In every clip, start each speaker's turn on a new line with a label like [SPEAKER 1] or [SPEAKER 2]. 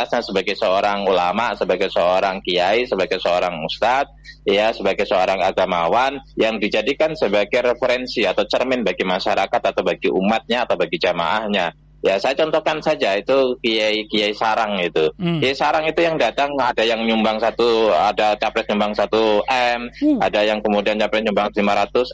[SPEAKER 1] integritasnya sebagai seorang ulama, sebagai seorang kiai, sebagai seorang ustadz, ya sebagai seorang agamawan yang dijadikan sebagai referensi atau cermin bagi masyarakat atau bagi umatnya atau bagi jamaahnya. Ya saya contohkan saja itu Kiai Kiai Sarang itu. Hmm. Kiai Sarang itu yang datang ada yang nyumbang satu, ada capres nyumbang satu m, hmm. ada yang kemudian capres nyumbang 500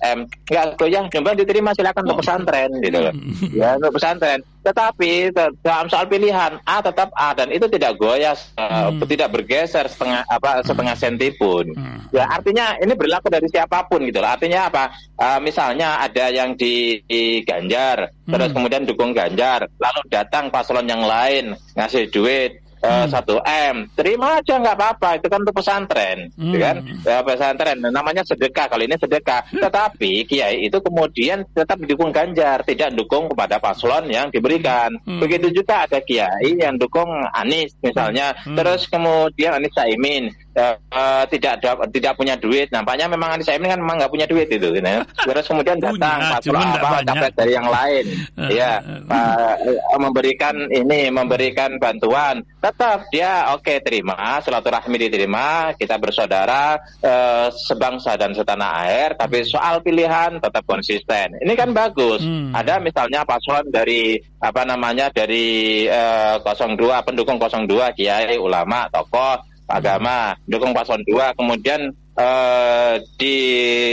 [SPEAKER 1] m. Enggak, ya nyumbang diterima silakan oh. untuk pesantren gitu loh. Hmm. Ya untuk pesantren. Tetapi dalam soal pilihan A tetap A dan itu tidak goyah, hmm. tidak bergeser setengah apa setengah senti pun. Hmm. Ya artinya ini berlaku dari siapa pun gitu loh. Artinya apa? Uh, misalnya ada yang di, di Ganjar, hmm. terus kemudian dukung Ganjar, lalu datang paslon yang lain ngasih duit satu uh, m. Terima aja nggak apa-apa. Itu kan untuk pesantren hmm. gitu kan? Ya, pesantren. Namanya sedekah. Kali ini sedekah. Tetapi kiai itu kemudian tetap didukung Ganjar. Tidak dukung kepada paslon yang diberikan. Hmm. begitu juga ada kiai yang dukung Anies misalnya. Hmm. terus kemudian Anies Caimin uh, uh, tidak ada, tidak punya duit. Nampaknya memang Anies Caimin kan memang nggak punya duit itu gitu. terus kemudian datang paslon apa capres dari yang lain. Ya uh, memberikan ini memberikan bantuan. Tetap dia oke okay, terima silaturahmi diterima kita bersaudara eh, sebangsa dan setanah air tapi soal pilihan tetap konsisten. Ini kan bagus. Hmm. ada misalnya paslon dari apa namanya dari eh, 02 pendukung 02 kiai ulama tokoh agama dukung paslon 2 kemudian eh, di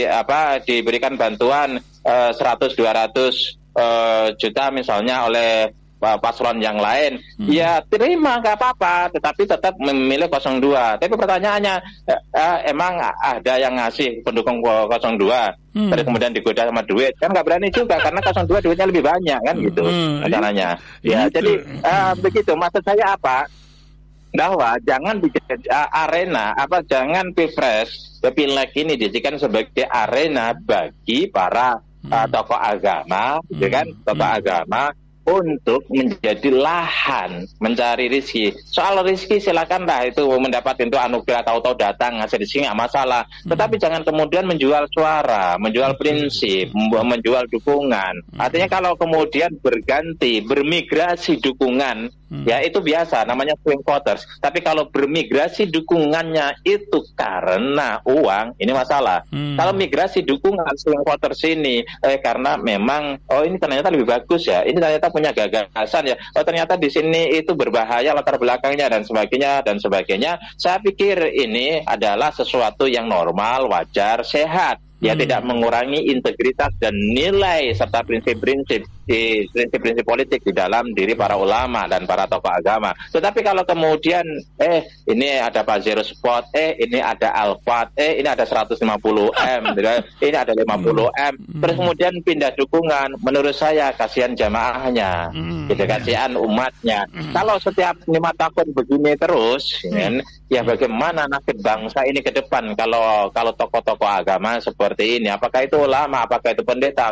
[SPEAKER 1] apa diberikan bantuan eh, 100 200 eh, juta misalnya oleh paslon yang lain, hmm. ya terima nggak apa-apa, tetapi tetap memilih 02. Tapi pertanyaannya, eh, eh, emang ada yang ngasih pendukung 02, hmm. terus kemudian digoda sama duit, kan nggak berani juga karena 02 duitnya lebih banyak kan gitu, hmm. caranya. Ya, itu. jadi eh, begitu. Maksud saya apa? Bahwa jangan di arena apa jangan pilpres pilek ini dijadikan sebagai arena bagi para hmm. uh, tokoh agama, hmm. ya kan tokoh hmm. agama untuk menjadi lahan mencari rizki. Soal rizki silakanlah itu mendapat itu anugerah tahu-tahu datang ngasih rizki nggak masalah. Hmm. Tetapi jangan kemudian menjual suara, menjual prinsip, menjual dukungan. Hmm. Artinya kalau kemudian berganti, bermigrasi dukungan Hmm. Ya itu biasa namanya swing voters. Tapi kalau bermigrasi dukungannya itu karena uang, ini masalah. Hmm. Kalau migrasi dukungan swing voters ini eh karena memang oh ini ternyata lebih bagus ya. Ini ternyata punya gagasan ya. Oh ternyata di sini itu berbahaya latar belakangnya dan sebagainya dan sebagainya. Saya pikir ini adalah sesuatu yang normal, wajar, sehat ya hmm. tidak mengurangi integritas dan nilai serta prinsip-prinsip prinsip-prinsip politik di dalam diri para ulama dan para tokoh agama. Tetapi kalau kemudian eh ini ada Pak Zero Spot, eh ini ada Alfat, eh ini ada 150 M, kan. ini ada 50 M, hmm. terus kemudian pindah dukungan. Menurut saya kasihan jamaahnya, hmm. gitu kasihan umatnya. Kalau setiap lima tahun begini terus, ya bagaimana nasib bangsa ini ke depan kalau kalau tokoh-tokoh agama seperti seperti ini. Apakah itu ulama, apakah itu pendeta,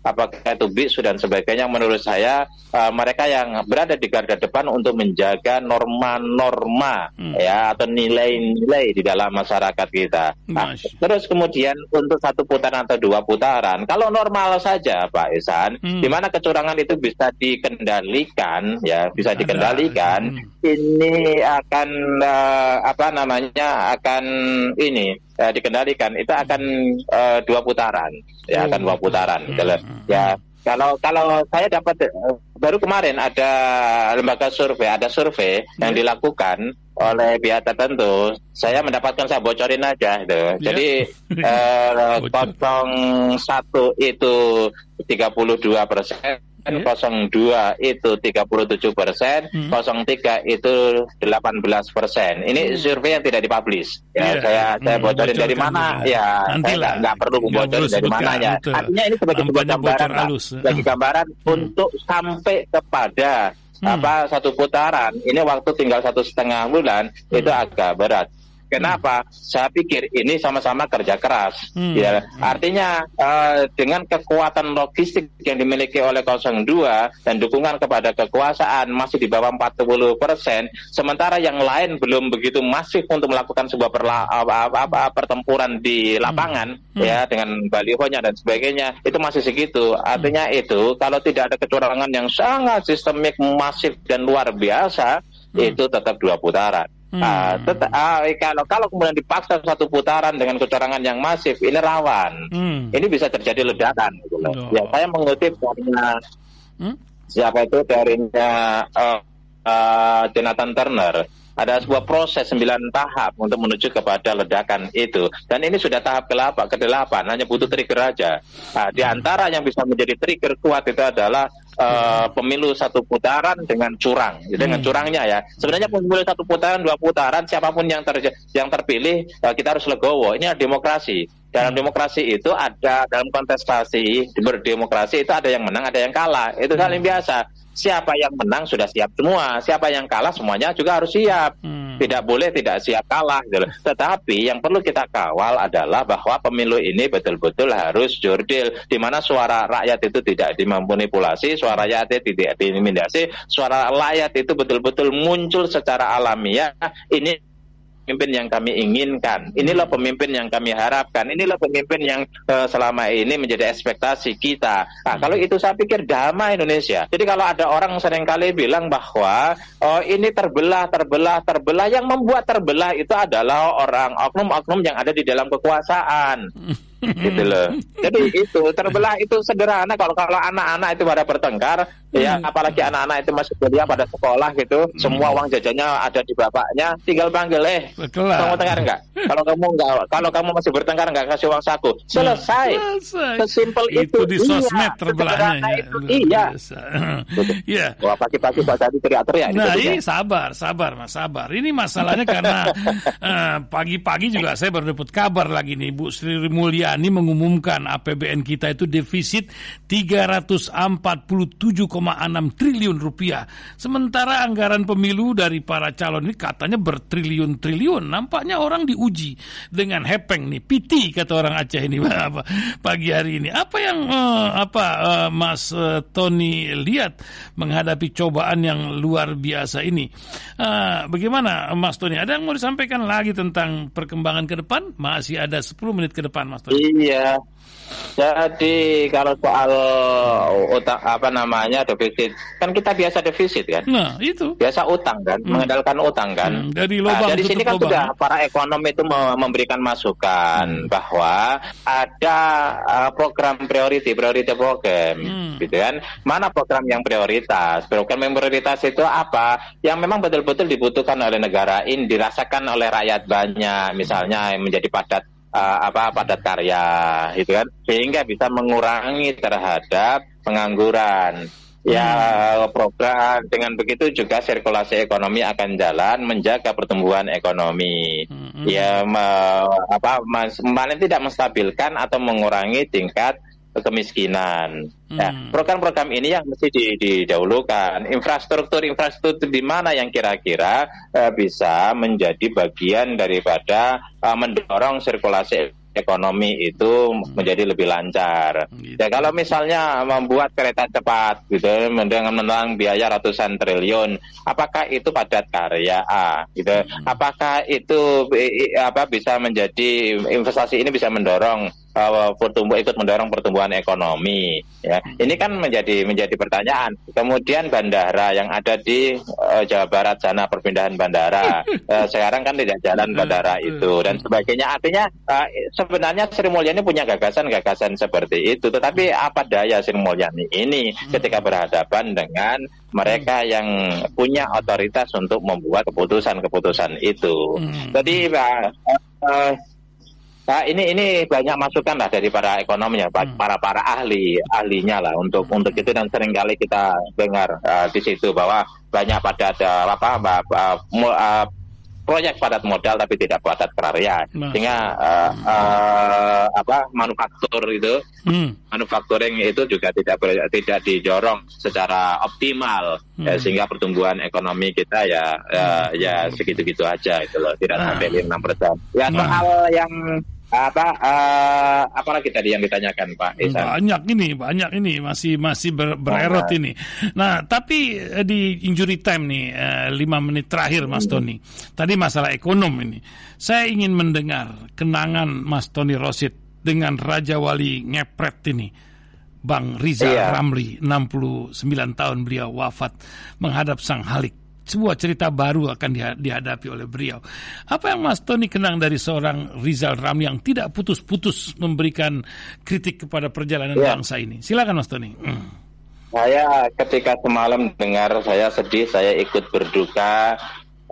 [SPEAKER 1] apakah itu bisu dan sebagainya. Menurut saya uh, mereka yang berada di garda depan untuk menjaga norma-norma hmm. ya atau nilai-nilai di dalam masyarakat kita. Nah, terus kemudian untuk satu putaran atau dua putaran, kalau normal saja Pak Isan, hmm. di mana kecurangan itu bisa dikendalikan, ya bisa dikendalikan, hmm. Ini akan uh, apa namanya akan ini uh, dikendalikan. Itu akan uh, dua putaran. Ya akan dua putaran. Gitu ya kalau kalau saya dapat baru kemarin ada lembaga survei ada survei yang iya. dilakukan oleh pihak tertentu. Saya mendapatkan saya bocorin aja gitu. Yeah. Jadi uh, satu itu 32 persen yeah. 02 itu 37 persen, hmm. 03 itu 18 persen. Ini hmm. survei yang tidak dipublish. Ya, yeah. saya hmm. saya bocorin dari mana? Ya, Nanti saya nggak perlu bocorin dari mananya. Betul. Artinya ini sebagai sebuah gambaran, sebagai gambaran hmm. untuk sampai kepada hmm. apa satu putaran. Ini waktu tinggal satu setengah bulan hmm. itu agak berat. Kenapa? Hmm. Saya pikir ini sama-sama kerja keras. Hmm. Ya, artinya uh, dengan kekuatan logistik yang dimiliki oleh 02 dan dukungan kepada kekuasaan masih di bawah 40 persen, sementara yang lain belum begitu masif untuk melakukan sebuah perla, apa, apa, pertempuran di lapangan, hmm. ya dengan balihonya dan sebagainya, itu masih segitu. Artinya hmm. itu kalau tidak ada kecurangan yang sangat sistemik, masif dan luar biasa, hmm. itu tetap dua putaran. Hmm. Uh, tetap, uh, kalau kalau kemudian dipaksa satu putaran dengan kecurangan yang masif, ini rawan. Hmm. Ini bisa terjadi ledakan. Gitu loh. Oh. Ya, saya mengutip karena hmm? siapa itu teorinya uh, uh, Jonathan Turner ada sebuah proses sembilan tahap untuk menuju kepada ledakan itu dan ini sudah tahap ke-8 ke-8 hanya butuh trigger aja nah, di antara yang bisa menjadi trigger kuat itu adalah uh, pemilu satu putaran dengan curang dengan hmm. curangnya ya. Sebenarnya pemilu satu putaran dua putaran siapa pun yang ter yang terpilih uh, kita harus legowo. Ini adalah demokrasi. Dalam hmm. demokrasi itu ada dalam kontestasi berdemokrasi itu ada yang menang ada yang kalah. Itu hal yang biasa siapa yang menang sudah siap semua, siapa yang kalah semuanya juga harus siap. Hmm. Tidak boleh tidak siap kalah. Gitu. Tetapi yang perlu kita kawal adalah bahwa pemilu ini betul-betul harus jurdil, di mana suara rakyat itu tidak dimanipulasi, suara rakyat itu tidak diintimidasi, suara rakyat itu betul-betul muncul secara alamiah. Ini pemimpin yang kami inginkan. Inilah pemimpin yang kami harapkan. Inilah pemimpin yang uh, selama ini menjadi ekspektasi kita. Nah, kalau itu saya pikir damai Indonesia. Jadi kalau ada orang sering kali bilang bahwa oh ini terbelah, terbelah, terbelah, yang membuat terbelah itu adalah orang oknum-oknum yang ada di dalam kekuasaan. Gitu loh. Jadi itu terbelah itu sederhana kalau kalau anak-anak itu pada bertengkar, ya hmm. apalagi anak-anak itu masih kuliah pada sekolah gitu, hmm. semua uang jajannya ada di bapaknya, tinggal panggil eh, kamu tengkar enggak? kalau kamu enggak, kalau kamu masih bertengkar enggak kasih uang saku, hmm. selesai. Selesai. Sesimpel itu.
[SPEAKER 2] Itu di sosmed iya, terbelahnya.
[SPEAKER 1] Itu, iya. Iya. Wah pagi-pagi Pak Tadi teriak-teriak.
[SPEAKER 2] Nah ini sabar, sabar Mas, sabar. Ini masalahnya karena eh, pagi-pagi uh, juga saya baru dapat kabar lagi nih Bu Sri Mulia Mulyani mengumumkan APBN kita itu defisit 347,6 triliun rupiah. Sementara anggaran pemilu dari para calon ini katanya bertriliun-triliun. Nampaknya orang diuji dengan hepeng nih, piti kata orang Aceh ini pagi hari ini. Apa yang uh, apa uh, Mas uh, Tony lihat menghadapi cobaan yang luar biasa ini? Uh, bagaimana Mas Tony? Ada yang mau disampaikan lagi tentang perkembangan ke depan? Masih ada 10 menit ke depan Mas Tony.
[SPEAKER 1] Iya. Jadi kalau soal utang apa namanya defisit, kan kita biasa defisit kan?
[SPEAKER 2] Nah itu.
[SPEAKER 1] Biasa utang kan, hmm. mengandalkan utang kan. Hmm,
[SPEAKER 2] dari lubang nah,
[SPEAKER 1] dari sini kan lubang. sudah para ekonom itu memberikan masukan hmm. bahwa ada uh, program priority, priority program, hmm. gitu kan? Mana program yang prioritas? Program yang prioritas itu apa? Yang memang betul-betul dibutuhkan oleh negara ini, dirasakan oleh rakyat banyak, misalnya menjadi padat uh, apa padat karya gitu kan sehingga bisa mengurangi terhadap pengangguran ya hmm. program dengan begitu juga sirkulasi ekonomi akan jalan menjaga pertumbuhan ekonomi hmm. ya me, apa mas, paling tidak menstabilkan atau mengurangi tingkat kemiskinan. Ya, hmm. program-program ini yang mesti didahulukan. Infrastruktur infrastruktur di mana yang kira-kira uh, bisa menjadi bagian daripada uh, mendorong sirkulasi ekonomi itu hmm. menjadi lebih lancar. Gitu. Ya kalau misalnya membuat kereta cepat gitu dengan menang biaya ratusan triliun, apakah itu padat karya A gitu? Hmm. Apakah itu apa bisa menjadi investasi ini bisa mendorong uh, pertumbuh ikut mendorong pertumbuhan ekonomi ya. Hmm. Ini kan menjadi menjadi pertanyaan. Kemudian bandara yang ada di uh, Jawa Barat sana perpindahan bandara. uh, sekarang kan tidak jalan bandara itu dan sebagainya. Artinya uh, sebenarnya Sri Mulyani punya gagasan-gagasan seperti itu, tetapi apa daya Sri Mulyani ini hmm. ketika berhadapan dengan mereka hmm. yang punya otoritas untuk membuat keputusan-keputusan itu. Hmm. Jadi uh, uh, Nah, ini ini banyak masukan lah dari para ekonominya, hmm. para para ahli ahlinya lah untuk hmm. untuk itu dan sering kali kita dengar uh, di situ bahwa banyak pada ada apa, apa, apa uh, proyek padat modal tapi tidak padat karya nah. sehingga uh, uh, apa manufaktur itu hmm. manufacturing itu juga tidak tidak didorong secara optimal ya, hmm. ya, sehingga pertumbuhan ekonomi kita ya hmm. ya, ya segitu-gitu aja itu loh tidak nah. sampai enam persen ya nah. soal yang apa uh, apa lagi tadi yang ditanyakan Pak
[SPEAKER 2] Isan? Banyak ini, banyak ini masih masih ber, bererot oh, ini. Nah, tapi eh, di injury time nih uh, lima menit terakhir Mas hmm. Tony. Tadi masalah ekonom ini. Saya ingin mendengar kenangan Mas Tony Rosid dengan Raja Wali ngepret ini. Bang Rizal iya. Ramli, 69 tahun beliau wafat menghadap Sang Halik sebuah cerita baru akan dihadapi oleh beliau. Apa yang Mas Tony kenang dari seorang Rizal Ramli yang tidak putus-putus memberikan kritik kepada perjalanan ya. bangsa ini? Silakan Mas Tony. Hmm.
[SPEAKER 1] Saya ketika semalam dengar saya sedih, saya ikut berduka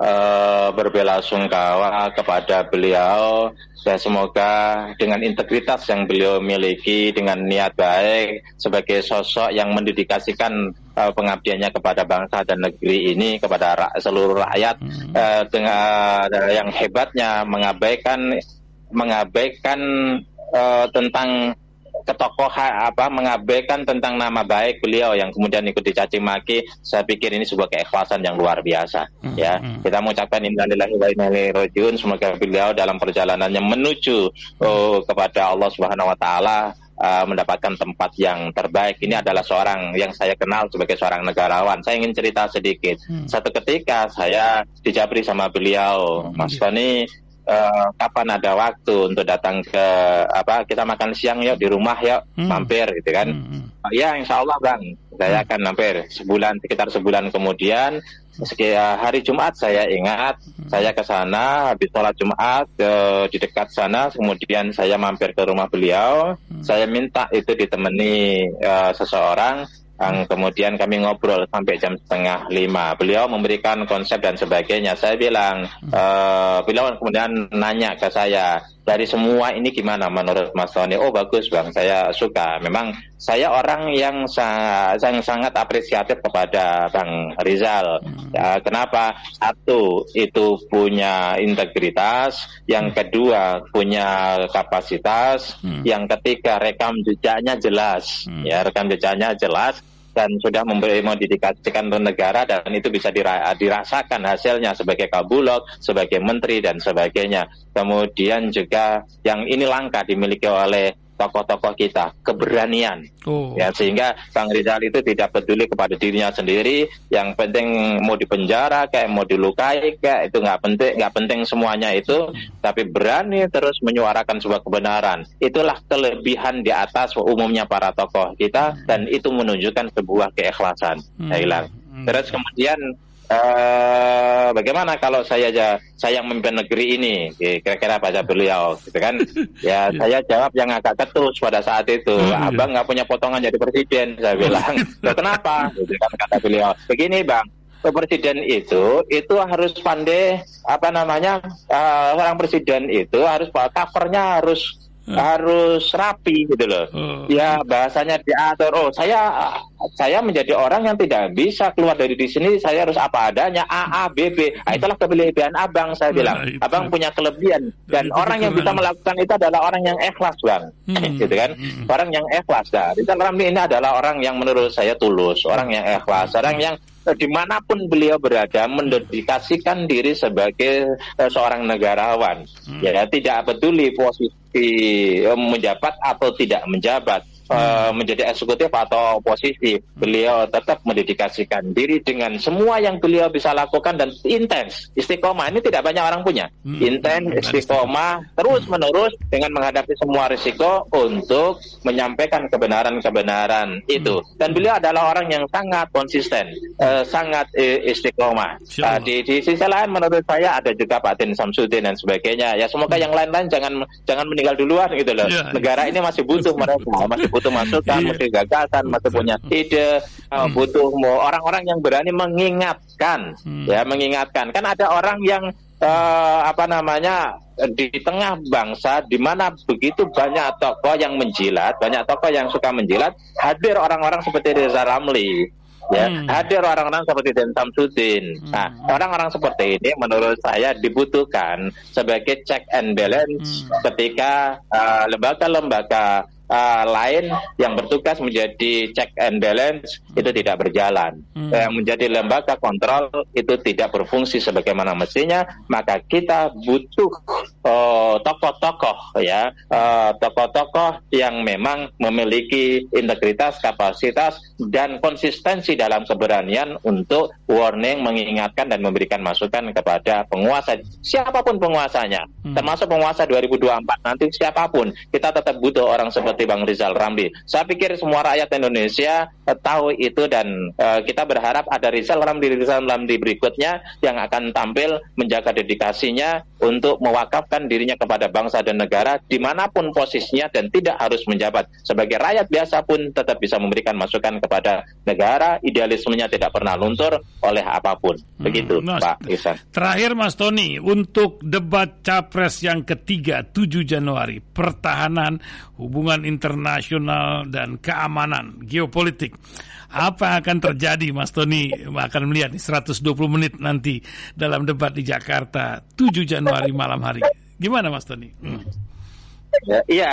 [SPEAKER 1] uh, berbela sungkawa kepada beliau dan semoga dengan integritas yang beliau miliki dengan niat baik sebagai sosok yang mendedikasikan uh, pengabdiannya kepada bangsa dan negeri ini kepada ra seluruh rakyat hmm. uh, dengan uh, yang hebatnya mengabaikan mengabaikan uh, tentang ketokohan apa mengabaikan tentang nama baik beliau yang kemudian ikut dicaci maki saya pikir ini sebuah keikhlasan yang luar biasa hmm, ya hmm. kita mengucapkan innalillahi wa inna ilaihi semoga beliau dalam perjalanannya menuju oh, kepada Allah Subhanahu wa taala uh, mendapatkan tempat yang terbaik. Ini adalah seorang yang saya kenal sebagai seorang negarawan. Saya ingin cerita sedikit. Hmm. Satu ketika saya dijabri sama beliau, hmm. Mas Tony, uh, kapan ada waktu untuk datang ke apa kita makan siang yuk di rumah yuk hmm. mampir gitu kan hmm. ya insya Allah bang saya hmm. akan mampir sebulan sekitar sebulan kemudian sekitar hari Jumat saya ingat hmm. saya ke sana habis sholat Jumat ke, di dekat sana kemudian saya mampir ke rumah beliau hmm. saya minta itu ditemani uh, seseorang yang kemudian kami ngobrol sampai jam setengah lima. Beliau memberikan konsep dan sebagainya. Saya bilang, e, beliau kemudian nanya ke saya, dari semua ini gimana menurut Mas Tony? Oh bagus bang, saya suka. Memang saya orang yang sangat, yang sangat apresiatif kepada Bang Rizal. Hmm. Ya, kenapa? Satu itu punya integritas, yang kedua punya kapasitas, hmm. yang ketiga rekam jejaknya jelas. Hmm. Ya rekam jejaknya jelas dan sudah memberi modifikasikan untuk negara dan itu bisa dirasakan hasilnya sebagai kabulok, sebagai menteri dan sebagainya. Kemudian juga yang ini langka dimiliki oleh tokoh-tokoh kita keberanian. Oh. ya sehingga Bang Rizal itu tidak peduli kepada dirinya sendiri yang penting mau dipenjara kayak mau dilukai kayak itu nggak penting nggak penting semuanya itu tapi berani terus menyuarakan sebuah kebenaran. Itulah kelebihan di atas umumnya para tokoh kita dan itu menunjukkan sebuah keikhlasan. Hmm. hilang terus kemudian Uh, bagaimana kalau saya aja saya memimpin negeri ini? Kira-kira baca beliau gitu kan? Ya saya jawab yang agak ketus pada saat itu. Oh, iya. abang nggak punya potongan jadi presiden saya bilang. kenapa? Gitu kan kata beliau. Begini bang. Presiden itu itu harus pandai apa namanya uh, seorang presiden itu harus covernya harus Hmm. harus rapi gitu loh. Hmm. Ya bahasanya diatur. Oh saya saya menjadi orang yang tidak bisa keluar dari di sini. Saya harus apa adanya A A B B. Nah, itulah kelebihan abang saya nah, bilang. Itu. Abang punya kelebihan dan itu orang yang bisa melakukan itu adalah orang yang ikhlas bang, hmm. gitu kan? Hmm. Orang yang ikhlas. Nah, Rizal Ramli ini adalah orang yang menurut saya tulus, orang yang ikhlas, orang yang di mana pun beliau berada mendedikasikan diri sebagai uh, seorang negarawan hmm. ya tidak peduli posisi uh, menjabat atau tidak menjabat uh, menjadi eksekutif atau oposisi, beliau tetap mendedikasikan diri dengan semua yang beliau bisa lakukan dan intens. Istiqomah ini tidak banyak orang punya. Hmm. Intens, istiqomah, terus menerus dengan menghadapi semua risiko untuk menyampaikan kebenaran-kebenaran itu. Hmm. Dan beliau adalah orang yang sangat konsisten, uh, sangat uh, istiqomah. Uh, di, di sisi lain menurut saya ada juga Pak Tin Samsudin dan sebagainya. Ya semoga hmm. yang lain-lain jangan jangan meninggal duluan gitu loh. Ya, Negara ini masih butuh mereka, masih butuh masukan, yeah. butuh gagasan, masih punya ide, uh, butuh orang-orang yang berani mengingatkan, hmm. ya mengingatkan. Kan ada orang yang uh, apa namanya di tengah bangsa di mana begitu banyak tokoh yang menjilat, banyak tokoh yang suka menjilat, hadir orang-orang seperti Reza Ramli, ya hmm. hadir orang-orang seperti Den Samsudin. Hmm. Nah, orang-orang seperti ini menurut saya dibutuhkan sebagai check and balance hmm. ketika uh, lembaga-lembaga uh, lain yang bertugas menjadi check and balance itu tidak berjalan. Hmm. Yang menjadi lembaga kontrol itu tidak berfungsi sebagaimana mestinya, maka kita butuh uh, tokoh-tokoh ya, uh, tokoh-tokoh yang memang memiliki integritas, kapasitas dan konsistensi dalam keberanian untuk warning, mengingatkan dan memberikan masukan kepada penguasa siapa pun penguasanya, hmm. termasuk penguasa 2024 nanti siapa pun kita tetap butuh orang seperti seperti Bang Rizal Ramli. Saya pikir semua rakyat Indonesia uh, tahu itu dan uh, kita berharap ada Rizal Ramli Rizal Ramli berikutnya yang akan tampil menjaga dedikasinya untuk mewakafkan dirinya kepada bangsa dan negara di mana pun posisinya dan tidak harus menjabat sebagai rakyat biasa pun tetap bisa memberikan masukan kepada negara idealismenya tidak pernah luntur oleh apa pun hmm. begitu hmm, Pak Isan.
[SPEAKER 2] Terakhir Mas Tony untuk debat capres yang ketiga 7 Januari pertahanan hubungan internasional dan keamanan geopolitik apa akan terjadi Mas Tony akan melihat di 120 menit nanti dalam debat di Jakarta 7 Januari malam hari. Gimana Mas Tony? Hmm.
[SPEAKER 1] Ya, iya,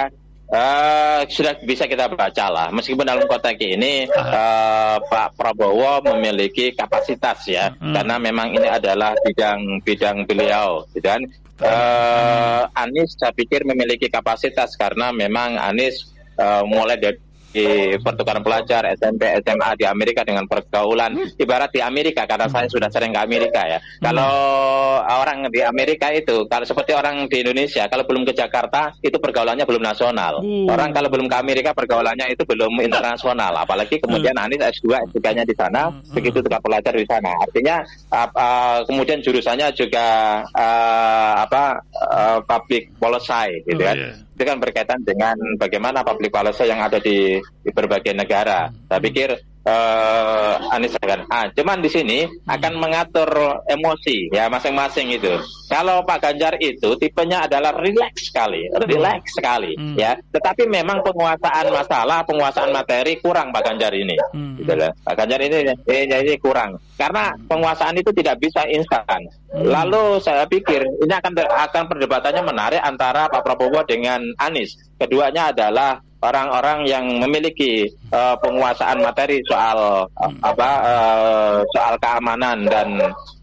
[SPEAKER 1] Uh, sudah bisa kita baca lah. Meskipun dalam konteks ini uh, Pak Prabowo memiliki kapasitas ya, hmm. karena memang ini adalah bidang bidang beliau, gitu kan. Uh, Anies saya pikir memiliki kapasitas karena memang Anies uh, mulai dari di pertukaran pelajar SMP SMA di Amerika dengan pergaulan. Ibarat di Amerika karena saya sudah sering ke Amerika ya. Kalau orang di Amerika itu kalau seperti orang di Indonesia kalau belum ke Jakarta itu pergaulannya belum nasional. Hmm. orang kalau belum ke Amerika pergaulannya itu belum internasional. Apalagi kemudian hmm. Anies S2 S3-nya di sana hmm. begitu juga pelajar di sana. Artinya uh, kemudian jurusannya juga uh, apa uh, public policy gitu oh, kan. yeah itu kan berkaitan dengan bagaimana public policy yang ada di, di berbagai negara. Saya pikir uh, Anies akan ah cuman di sini akan mengatur emosi ya masing-masing itu. Kalau Pak Ganjar itu tipenya adalah relax sekali relax sekali hmm. ya. Tetapi memang penguasaan masalah penguasaan materi kurang Pak Ganjar ini. Hmm. gitu lah. Pak Ganjar ini ini, ini kurang. Karena penguasaan itu tidak bisa instan. Hmm. lalu saya pikir ini akan akan perdebatannya menarik antara Pak Prabowo dengan Anies. Keduanya adalah orang-orang yang memiliki uh, penguasaan materi soal uh, apa uh, soal keamanan dan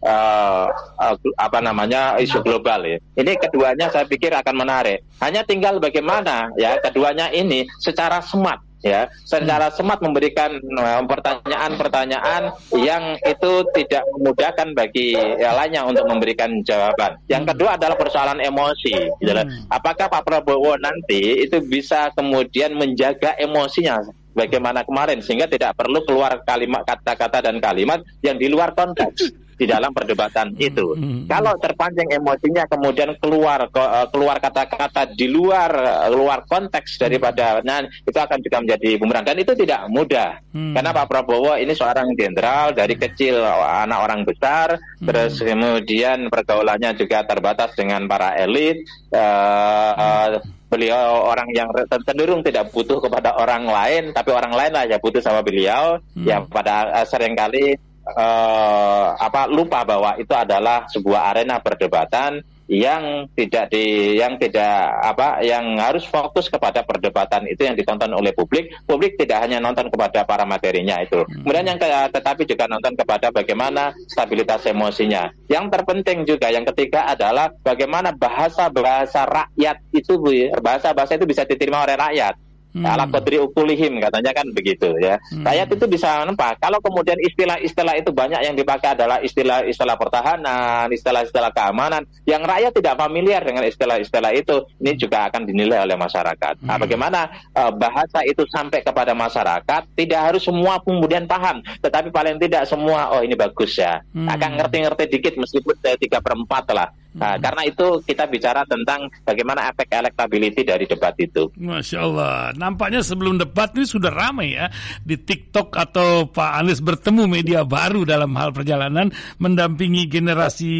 [SPEAKER 1] uh, uh, apa namanya isu global ya. Ini keduanya saya pikir akan menarik. Hanya tinggal bagaimana ya keduanya ini secara smart ya secara hmm. semat memberikan eh, pertanyaan-pertanyaan yang itu tidak memudahkan bagi ya, lainnya untuk memberikan jawaban. Yang hmm. kedua adalah persoalan emosi. Gitu hmm. Apakah Pak Prabowo nanti itu bisa kemudian menjaga emosinya bagaimana kemarin sehingga tidak perlu keluar kalimat kata-kata dan kalimat yang di luar konteks di dalam perdebatan hmm, itu. Hmm. Kalau terpancing emosinya kemudian keluar eh, keluar kata-kata di luar eh, luar konteks daripada nah itu akan juga menjadi bumerang dan itu tidak mudah. Hmm. Karena Pak Prabowo ini seorang jenderal dari kecil anak orang besar hmm. terus kemudian pergaulannya juga terbatas dengan para elit uh, hmm beliau orang yang cenderung tidak butuh kepada orang lain, tapi orang lain ya butuh sama beliau. Hmm. Yang pada uh, sering kali uh, apa lupa bahwa itu adalah sebuah arena perdebatan yang tidak di yang tidak apa yang harus fokus kepada perdebatan itu yang ditonton oleh publik. Publik tidak hanya nonton kepada para materinya itu. Hmm. kemudian yang ke, tetapi juga nonton kepada bagaimana stabilitas emosinya. Yang terpenting juga yang ketiga adalah bagaimana bahasa bahasa rakyat itu bahasa bahasa itu bisa diterima oleh rakyat Hmm. Ala kodri ukulihim katanya kan begitu ya. Hmm. Rakyat itu bisa nampak. Kalau kemudian istilah-istilah itu banyak yang dipakai adalah istilah-istilah pertahanan, istilah-istilah keamanan, yang rakyat tidak familiar dengan istilah-istilah itu, ini juga akan dinilai oleh masyarakat. Nah, hmm. Nah, bagaimana uh, bahasa itu sampai kepada masyarakat? Tidak harus semua kemudian paham, tetapi paling tidak semua, oh ini bagus ya, hmm. akan ngerti-ngerti dikit meskipun tiga perempat lah. Nah, hmm. karena itu kita bicara tentang bagaimana efek elektability dari debat itu.
[SPEAKER 2] Masya Allah, nampaknya sebelum debat ini sudah ramai ya di TikTok atau Pak Anies bertemu media baru dalam hal perjalanan mendampingi generasi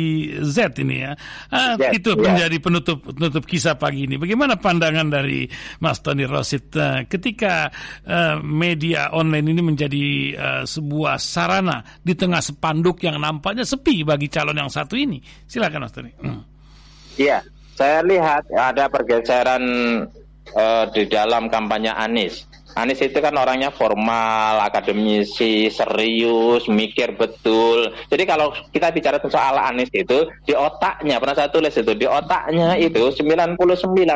[SPEAKER 2] Z ini ya. Ah, yes, itu yes. menjadi penutup penutup kisah pagi ini. Bagaimana pandangan dari Mas Tony Rosit uh, ketika uh, media online ini menjadi uh, sebuah sarana di tengah sepanduk yang nampaknya sepi bagi calon yang satu ini. Silakan Mas Tony.
[SPEAKER 1] Iya, saya lihat ada pergeseran uh, di dalam kampanye Anies. Anies itu kan orangnya formal, akademisi, serius, mikir betul. Jadi kalau kita bicara soal Anies itu, di otaknya, pernah saya tulis itu, di otaknya itu 99%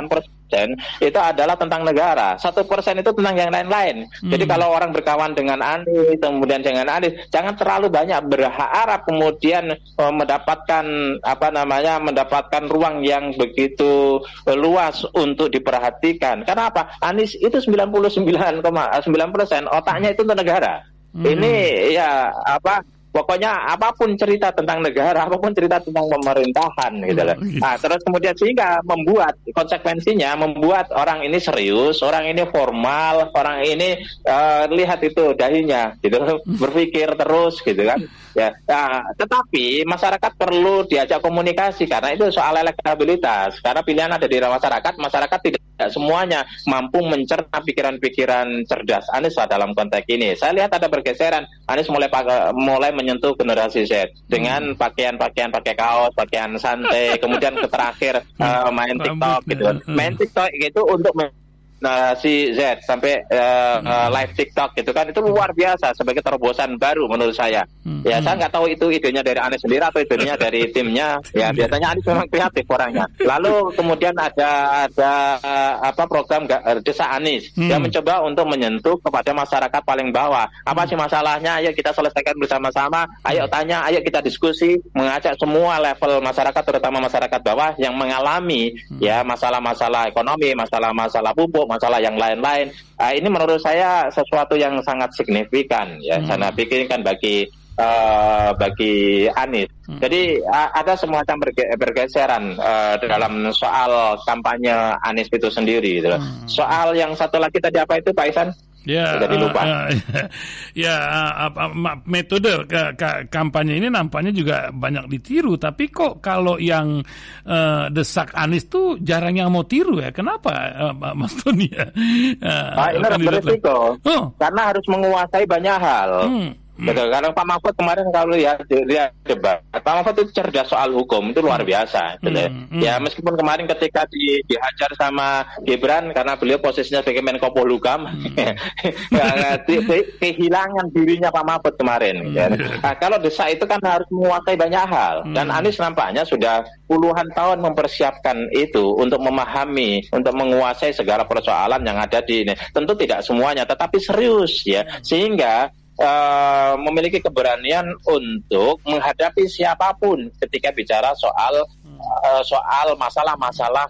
[SPEAKER 1] persen itu adalah tentang negara, satu persen itu tentang yang lain-lain. Hmm. Jadi kalau orang berkawan dengan Anies, kemudian dengan Anies, jangan terlalu banyak berharap kemudian uh, mendapatkan apa namanya mendapatkan ruang yang begitu uh, luas untuk diperhatikan. Karena apa? Anies itu 99,9 persen otaknya itu untuk negara. Hmm. Ini ya apa pokoknya apa pun cerita tentang negara, apa pun cerita tentang pemerintahan gitu loh. Oh, gitu. Nah, terus kemudian sehingga membuat konsekuensinya membuat orang ini serius, orang ini formal, orang ini uh, lihat itu dahinya gitu, hmm. berpikir terus gitu kan. Ya, nah, tetapi masyarakat perlu diajak komunikasi karena itu soal elektabilitas. Karena pilihan ada di masyarakat, masyarakat tidak semuanya mampu mencerna pikiran-pikiran cerdas Anies dalam konteks ini. Saya lihat ada pergeseran. Anies mulai mulai menyentuh generasi Z dengan hmm. pakaian-pakaian pakai kaos, pakaian santai, kemudian ke terakhir uh, main TikTok gitu. Hmm. Main TikTok gitu untuk nah, si Z sampai uh, uh, live TikTok gitu kan itu luar biasa sebagai terobosan baru menurut saya. Hmm. Ya saya nggak tahu itu idenya dari Anies sendiri atau idenya dari timnya. Ya biasanya Anies memang kreatif orangnya. Lalu kemudian ada ada uh, apa program Desa Anies hmm. yang mencoba untuk menyentuh kepada masyarakat paling bawah. Apa sih masalahnya? Ayo kita selesaikan bersama-sama. Ayo tanya, ayo kita diskusi, mengajak semua level masyarakat terutama masyarakat bawah yang mengalami hmm. ya masalah-masalah ekonomi, masalah-masalah pupuk, masalah yang lain-lain. Uh, ini menurut saya sesuatu yang sangat signifikan ya. Hmm. Saya pikirkan bagi uh, bagi Anies. Hmm. Jadi uh, ada semacam berge bergeseran uh, dalam soal kampanye Anies itu sendiri. Gitu. Hmm. Soal yang satu lagi tadi apa itu Pak Isan?
[SPEAKER 2] Ya, jadi lupa. Uh, uh, ya, uh, uh, metode ke, ke, kampanye ini nampaknya juga banyak ditiru. Tapi kok kalau yang uh, desak Anies tuh jarang yang mau tiru ya? Kenapa, uh, Mas Tony? Ya?
[SPEAKER 1] Uh, nah, ini berisiko. Oh. Karena harus menguasai banyak hal. Hmm. Hmm. Pak Mahfud kemarin kalau ya dia debat, Pak Mahfud itu cerdas soal hukum itu luar biasa. Gitu. Hmm. Hmm. Ya meskipun kemarin ketika di, dihajar sama Gibran karena beliau posisinya sebagai Menko Polhukam, hmm. ya, di, di, kehilangan dirinya Pak Mahfud kemarin. Hmm. Ya. Nah, kalau desa itu kan harus menguasai banyak hal hmm. dan Anies nampaknya sudah puluhan tahun mempersiapkan itu untuk memahami, untuk menguasai segala persoalan yang ada di ini. Tentu tidak semuanya, tetapi serius ya, hmm. sehingga uh, memiliki keberanian untuk menghadapi siapa pun ketika bicara soal uh, soal masalah-masalah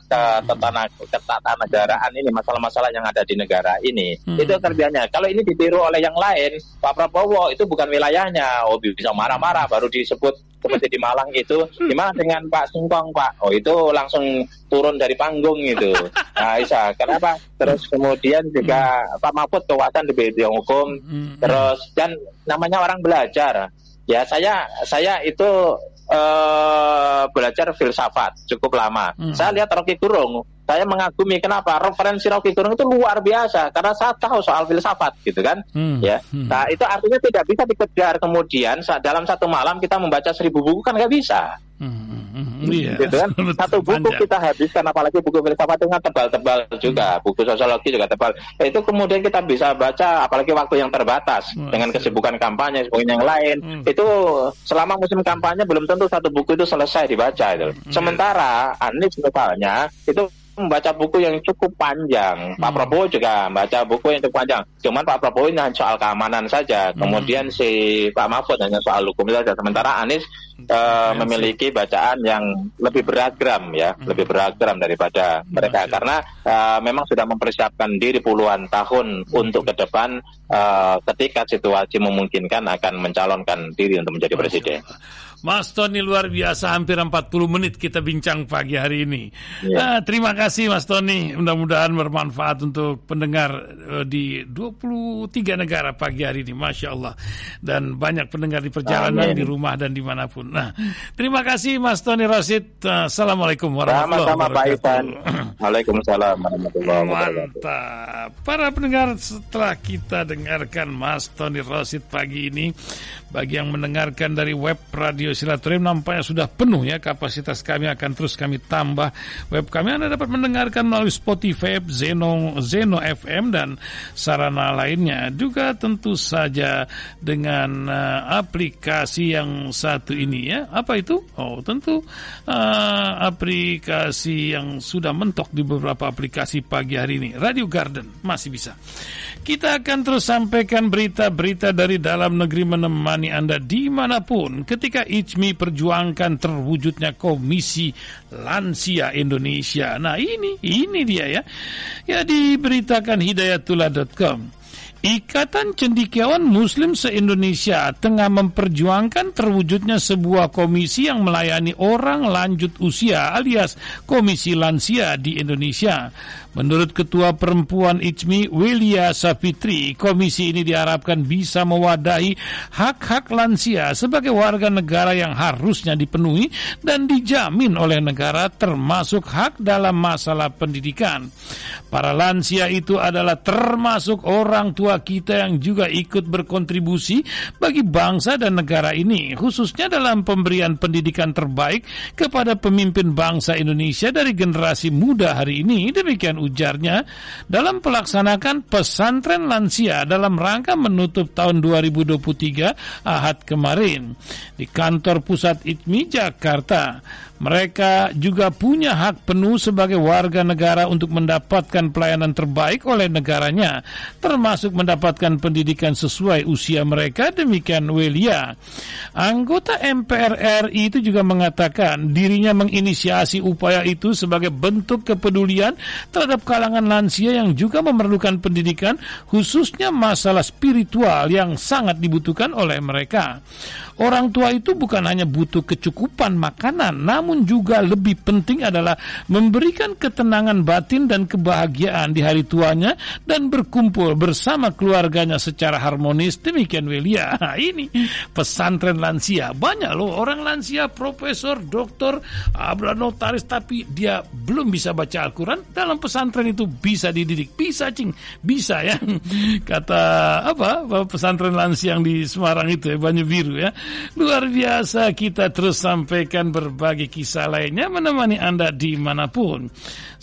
[SPEAKER 1] ketatanegaraan ini, masalah-masalah yang ada di negara ini. Hmm. Itu kerjanya. Kalau ini ditiru oleh yang lain, Pak Prabowo itu bukan wilayahnya. Oh bisa marah-marah baru disebut seperti di Malang itu gimana dengan Pak Singkong Pak oh itu langsung turun dari panggung itu nah Isa kenapa terus kemudian juga hmm. Pak Mahfud kekuatan di bidang hukum hmm. terus dan namanya orang belajar ya saya saya itu uh, belajar filsafat cukup lama. Hmm. Saya lihat Rocky Gerung, saya mengagumi kenapa referensi Rocky Gerung itu luar biasa karena saya tahu soal filsafat gitu kan. Hmm. Ya. Hmm. Nah, itu artinya tidak bisa dikejar kemudian dalam satu malam kita membaca seribu buku kan nggak bisa. Hmm. Hmm, iya. gitu kan satu buku panjang. kita habiskan apalagi buku filsafat itu kan tebal-tebal juga hmm. buku sosiologi juga tebal itu kemudian kita bisa baca apalagi waktu yang terbatas hmm. dengan kesibukan kampanye sebagainya yang lain hmm. itu selama musim kampanye belum tentu satu buku itu selesai dibaca itu hmm. sementara Anies misalnya itu membaca buku yang cukup panjang. Hmm. Pak Prabowo juga membaca buku yang cukup panjang. Cuman Pak Prabowo ini hanya soal keamanan saja. Hmm. Kemudian si Pak Mahfud hanya soal hukum saja. Sementara Anies uh, memiliki bacaan yang lebih beragam ya, hmm. lebih beragam daripada mereka. Karena uh, memang sudah mempersiapkan diri puluhan tahun hmm. untuk ke depan uh, ketika situasi memungkinkan akan mencalonkan diri untuk menjadi presiden.
[SPEAKER 2] Mas Tony luar biasa hampir 40 menit kita bincang pagi hari ini. Ya. Nah, terima kasih Mas Tony. Mudah-mudahan bermanfaat untuk pendengar uh, di 23 negara pagi hari ini. Masya Allah. Dan banyak pendengar di perjalanan, Amin. di rumah dan di mana pun. Nah, terima kasih Mas Tony Rosid. Assalamualaikum warahmatullahi wabarakatuh.
[SPEAKER 1] Waalaikumsalam warahmatullahi
[SPEAKER 2] wabarakatuh. Mantap. Para pendengar setelah kita dengarkan Mas Tony Rosid pagi ini, bagi yang mendengarkan dari web radio silaturahim nampaknya sudah penuh ya kapasitas kami. Akan terus kami tambah web kami. Anda dapat mendengarkan melalui Spotify, Zeno, Zeno FM dan sarana lainnya. Juga tentu saja dengan uh, aplikasi yang satu ini ya. Apa itu? Oh tentu uh, aplikasi yang sudah mentok di beberapa aplikasi pagi hari ini. Radio Garden masih bisa. Kita akan terus sampaikan berita-berita dari dalam negeri menemani Anda di mana pun ketika ICMI perjuangkan terwujudnya Komisi Lansia Indonesia. Nah ini, ini dia ya. Ya diberitakan hidayatullah.com. Ikatan Cendikiawan Muslim se-Indonesia tengah memperjuangkan terwujudnya sebuah komisi yang melayani orang lanjut usia alias Komisi Lansia di Indonesia. Menurut Ketua Perempuan ICMI, Wilia Safitri, komisi ini diharapkan bisa mewadahi hak-hak lansia sebagai warga negara yang harusnya dipenuhi dan dijamin oleh negara termasuk hak dalam masalah pendidikan. Para lansia itu adalah termasuk orang tua kita yang juga ikut berkontribusi bagi bangsa dan negara ini, khususnya dalam pemberian pendidikan terbaik kepada pemimpin bangsa Indonesia dari generasi muda hari ini. Demikian ujarnya dalam pelaksanakan pesantren lansia dalam rangka menutup tahun 2023 Ahad kemarin di kantor pusat ITMI Jakarta. Mereka juga punya hak penuh sebagai warga negara untuk mendapatkan pelayanan terbaik oleh negaranya, termasuk mendapatkan pendidikan sesuai usia mereka. Demikian Welia. Anggota MPR RI itu juga mengatakan dirinya menginisiasi upaya itu sebagai bentuk kepedulian terhadap kalangan lansia yang juga memerlukan pendidikan, khususnya masalah spiritual yang sangat dibutuhkan oleh mereka. Orang tua itu bukan hanya butuh kecukupan makanan, namun juga lebih penting adalah memberikan ketenangan batin dan kebahagiaan di hari tuanya dan berkumpul bersama keluarganya secara harmonis. Demikian Welia. Nah, ini pesantren lansia. Banyak loh orang lansia, profesor, doktor, abra notaris, tapi dia belum bisa baca Al-Quran. Dalam pesantren itu bisa dididik. Bisa, cing. Bisa ya. Kata apa pesantren lansia yang di Semarang itu ya, Banyu Biru ya. Luar biasa kita terus sampaikan berbagai kisah lainnya menemani Anda di mana pun.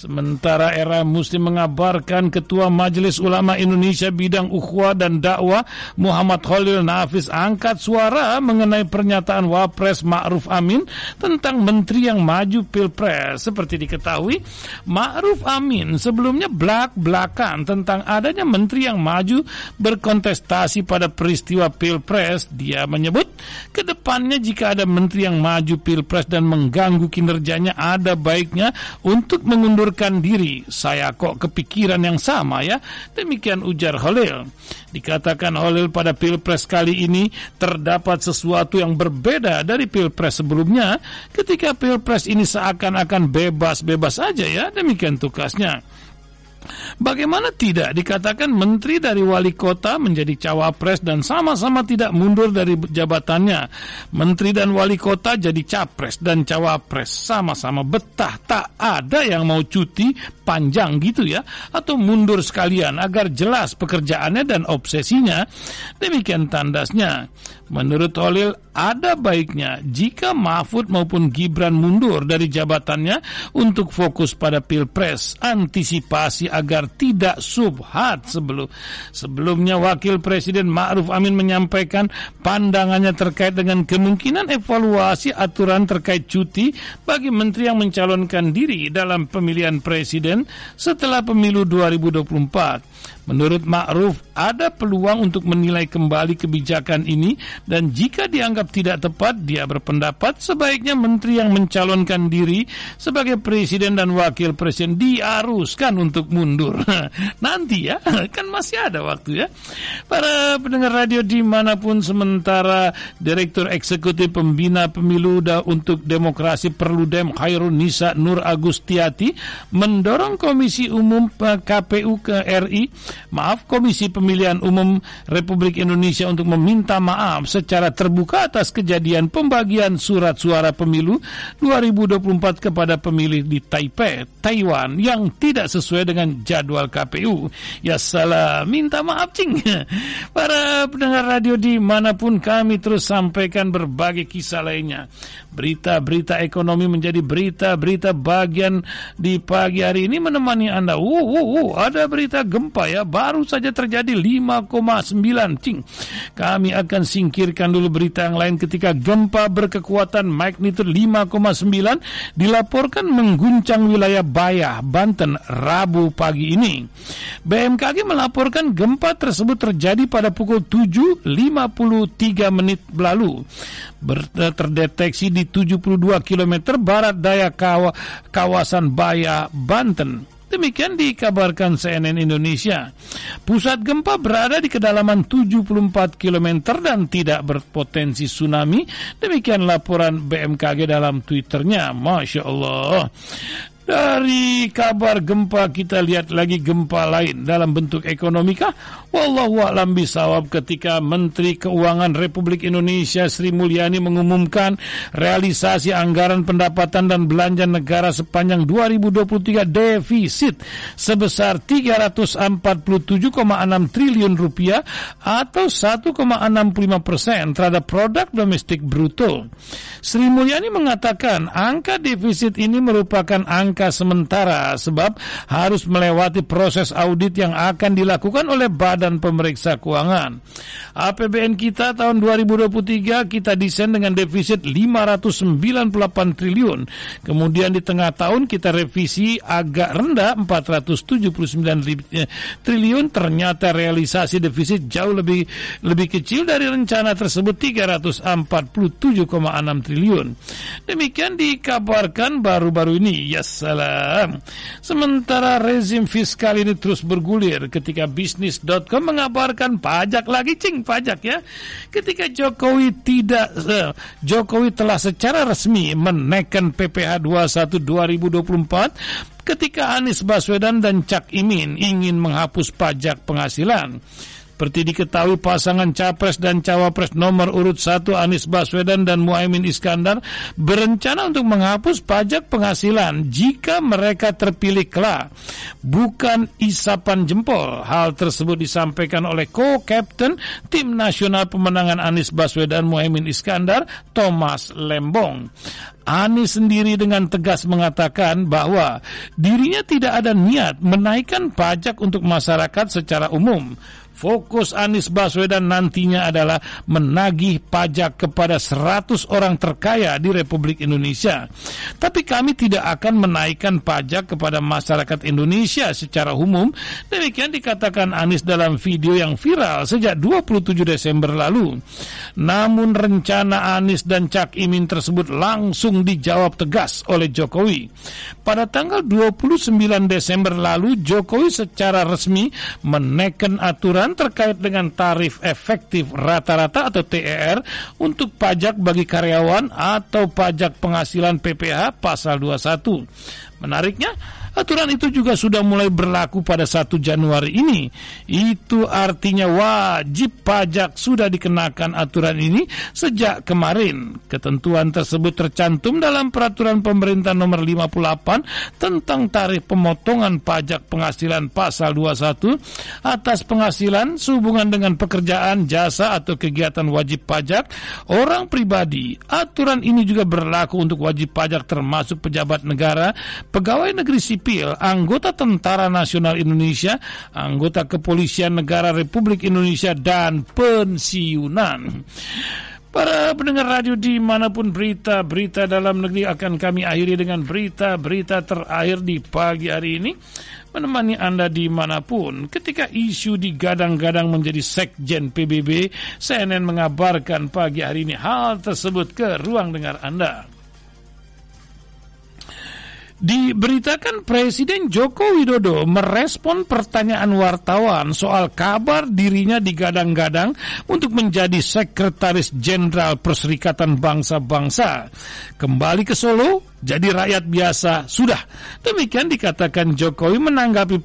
[SPEAKER 2] Sementara era Muslim mengabarkan Ketua Majelis Ulama Indonesia bidang ukhuwah dan dakwah Muhammad Khalil Nafis angkat suara mengenai pernyataan Wapres Ma'ruf Amin tentang menteri yang maju Pilpres. Seperti diketahui, Ma'ruf Amin sebelumnya belak-belakan tentang adanya menteri yang maju berkontestasi pada peristiwa Pilpres. Dia menyebut ke depannya jika ada menteri yang maju Pilpres dan mengganggu kinerjanya ada baiknya untuk mengundur mengundurkan diri. Saya kok kepikiran yang sama ya. Demikian ujar Holil. Dikatakan Holil pada Pilpres kali ini terdapat sesuatu yang berbeda dari Pilpres sebelumnya ketika Pilpres ini seakan-akan bebas-bebas saja ya. Demikian tugasnya. Bagaimana tidak dikatakan menteri dari wali kota menjadi cawapres dan sama-sama tidak mundur dari jabatannya. Menteri dan wali kota jadi capres dan cawapres sama-sama betah. Tak ada yang mau cuti panjang gitu ya atau mundur sekalian agar jelas pekerjaannya dan obsesinya. Demikian tandasnya. Menurut Holil, ada baiknya jika Mahfud maupun Gibran mundur dari jabatannya untuk fokus pada Pilpres, antisipasi agar tidak subhat sebelum sebelumnya Wakil Presiden Ma'ruf Amin menyampaikan pandangannya terkait dengan kemungkinan evaluasi aturan terkait cuti bagi menteri yang mencalonkan diri dalam pemilihan presiden setelah pemilu 2024. Menurut Ma'ruf, ada peluang untuk menilai kembali kebijakan ini dan jika dianggap tidak tepat, dia berpendapat sebaiknya menteri yang mencalonkan diri sebagai presiden dan wakil presiden diharuskan untuk mundur. Nanti ya, kan masih ada waktu ya. Para pendengar radio di mana pun sementara Direktur Eksekutif Pembina Pemilu untuk Demokrasi Perludem Khairun Nisa Nur Agustiati mendorong Komisi Umum KPU ke RI maaf Komisi Pemilihan Umum Republik Indonesia untuk meminta maaf secara terbuka atas kejadian pembagian surat suara pemilu 2024 kepada pemilih di Taipei, Taiwan yang tidak sesuai dengan jadwal KPU. Ya salah, minta maaf cing. Para pendengar radio di mana pun kami terus sampaikan berbagai kisah lainnya. Berita-berita ekonomi menjadi berita-berita bagian di pagi hari ini menemani Anda. Uh, uh, uh, ada berita gempa ya, baru saja terjadi 5,9 cing. Kami akan singkirkan dulu berita yang lain ketika gempa berkekuatan magnitudo 5,9 dilaporkan mengguncang wilayah Bayah, Banten, Rabu pagi ini. BMKG melaporkan gempa tersebut terjadi pada pukul 7.53 menit lalu. Ber terdeteksi di 72 km barat daya kaw kawasan Baya, Banten. Demikian dikabarkan CNN Indonesia. Pusat gempa berada di kedalaman 74 km dan tidak berpotensi tsunami. Demikian laporan BMKG dalam Twitternya. Masya Allah. Dari kabar gempa kita lihat lagi gempa lain dalam bentuk ekonomi kah? Wallahu a'lam bisawab ketika Menteri Keuangan Republik Indonesia Sri Mulyani mengumumkan realisasi anggaran pendapatan dan belanja negara sepanjang 2023 defisit sebesar 347,6 triliun rupiah atau 1,65 persen terhadap produk domestik bruto. Sri Mulyani mengatakan angka defisit ini merupakan angka sementara sebab harus melewati proses audit yang akan dilakukan oleh Badan Pemeriksa Keuangan. APBN kita tahun 2023 kita desain dengan defisit 598 triliun. Kemudian di tengah tahun kita revisi agak rendah 479 eh, triliun. Ternyata realisasi defisit jauh lebih lebih kecil dari rencana tersebut 347,6 triliun. Demikian dikabarkan baru-baru ini. Ya salam. Sementara rezim fiskal ini terus bergulir ketika bisnis.com mengabarkan pajak lagi cing pajak ya. Ketika Jokowi tidak uh, Jokowi telah secara resmi menaikkan PPh 21 2024 ketika Anies Baswedan dan Cak Imin ingin menghapus pajak penghasilan. Seperti diketahui pasangan capres dan cawapres nomor urut 1 Anies Baswedan dan Muhaimin Iskandar berencana untuk menghapus pajak penghasilan jika mereka terpilih kelak. Bukan isapan jempol. Hal tersebut disampaikan oleh co-captain tim nasional pemenangan Anies Baswedan Muhaimin Iskandar, Thomas Lembong. Anies sendiri dengan tegas mengatakan bahwa dirinya tidak ada niat menaikkan pajak untuk masyarakat secara umum. Fokus Anies Baswedan nantinya adalah menagih pajak kepada 100 orang terkaya di Republik Indonesia. Tapi kami tidak akan menaikkan pajak kepada masyarakat Indonesia secara umum. Demikian dikatakan Anies dalam video yang viral sejak 27 Desember lalu. Namun rencana Anies dan Cak Imin tersebut langsung dijawab tegas oleh Jokowi. Pada tanggal 29 Desember lalu Jokowi secara resmi menaikkan aturan terkait dengan tarif efektif rata-rata atau TER untuk pajak bagi karyawan atau pajak penghasilan PPH pasal 21. Menariknya, Aturan itu juga sudah mulai berlaku pada 1 Januari ini. Itu artinya wajib pajak sudah dikenakan aturan ini sejak kemarin. Ketentuan tersebut tercantum dalam peraturan pemerintah nomor 58 tentang tarif pemotongan pajak penghasilan pasal 21 atas penghasilan sehubungan dengan pekerjaan, jasa atau kegiatan wajib pajak orang pribadi. Aturan ini juga berlaku untuk wajib pajak termasuk pejabat negara, pegawai negeri sipil sipil, anggota Tentara Nasional Indonesia, anggota Kepolisian Negara Republik Indonesia, dan pensiunan. Para pendengar radio di mana pun berita-berita dalam negeri akan kami akhiri dengan berita-berita terakhir di pagi hari ini menemani Anda di mana pun. Ketika isu digadang-gadang menjadi sekjen PBB, CNN mengabarkan pagi hari ini hal tersebut ke ruang dengar Anda. Diberitakan Presiden Joko Widodo merespon pertanyaan wartawan soal kabar dirinya digadang-gadang untuk menjadi Sekretaris Jenderal Perserikatan Bangsa-Bangsa. Kembali ke Solo, jadi rakyat biasa sudah. Demikian dikatakan Jokowi menanggapi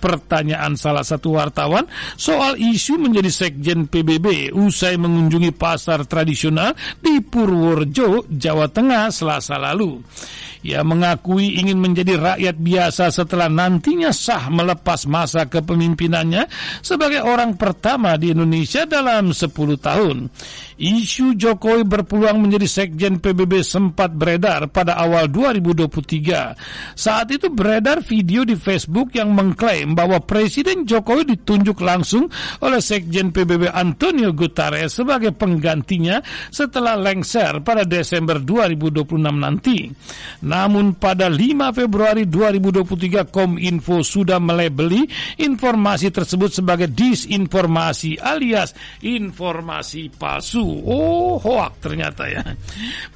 [SPEAKER 2] pertanyaan salah satu wartawan soal isu menjadi sekjen PBB usai mengunjungi pasar tradisional di Purworejo, Jawa Tengah selasa lalu. Ia mengakui ingin menjadi rakyat biasa setelah nantinya sah melepas masa kepemimpinannya sebagai orang pertama di Indonesia dalam 10 tahun. Isu Jokowi berpeluang menjadi sekjen PBB sempat beredar pada awal 2023. Saat itu beredar video di Facebook yang mengklaim bahwa Presiden Jokowi ditunjuk langsung oleh sekjen PBB Antonio Guterres sebagai penggantinya setelah lengser pada Desember 2026 nanti. Namun pada 5 Februari 2023 Kominfo sudah melebeli informasi tersebut sebagai disinformasi alias informasi palsu. Oh, hoak ternyata ya.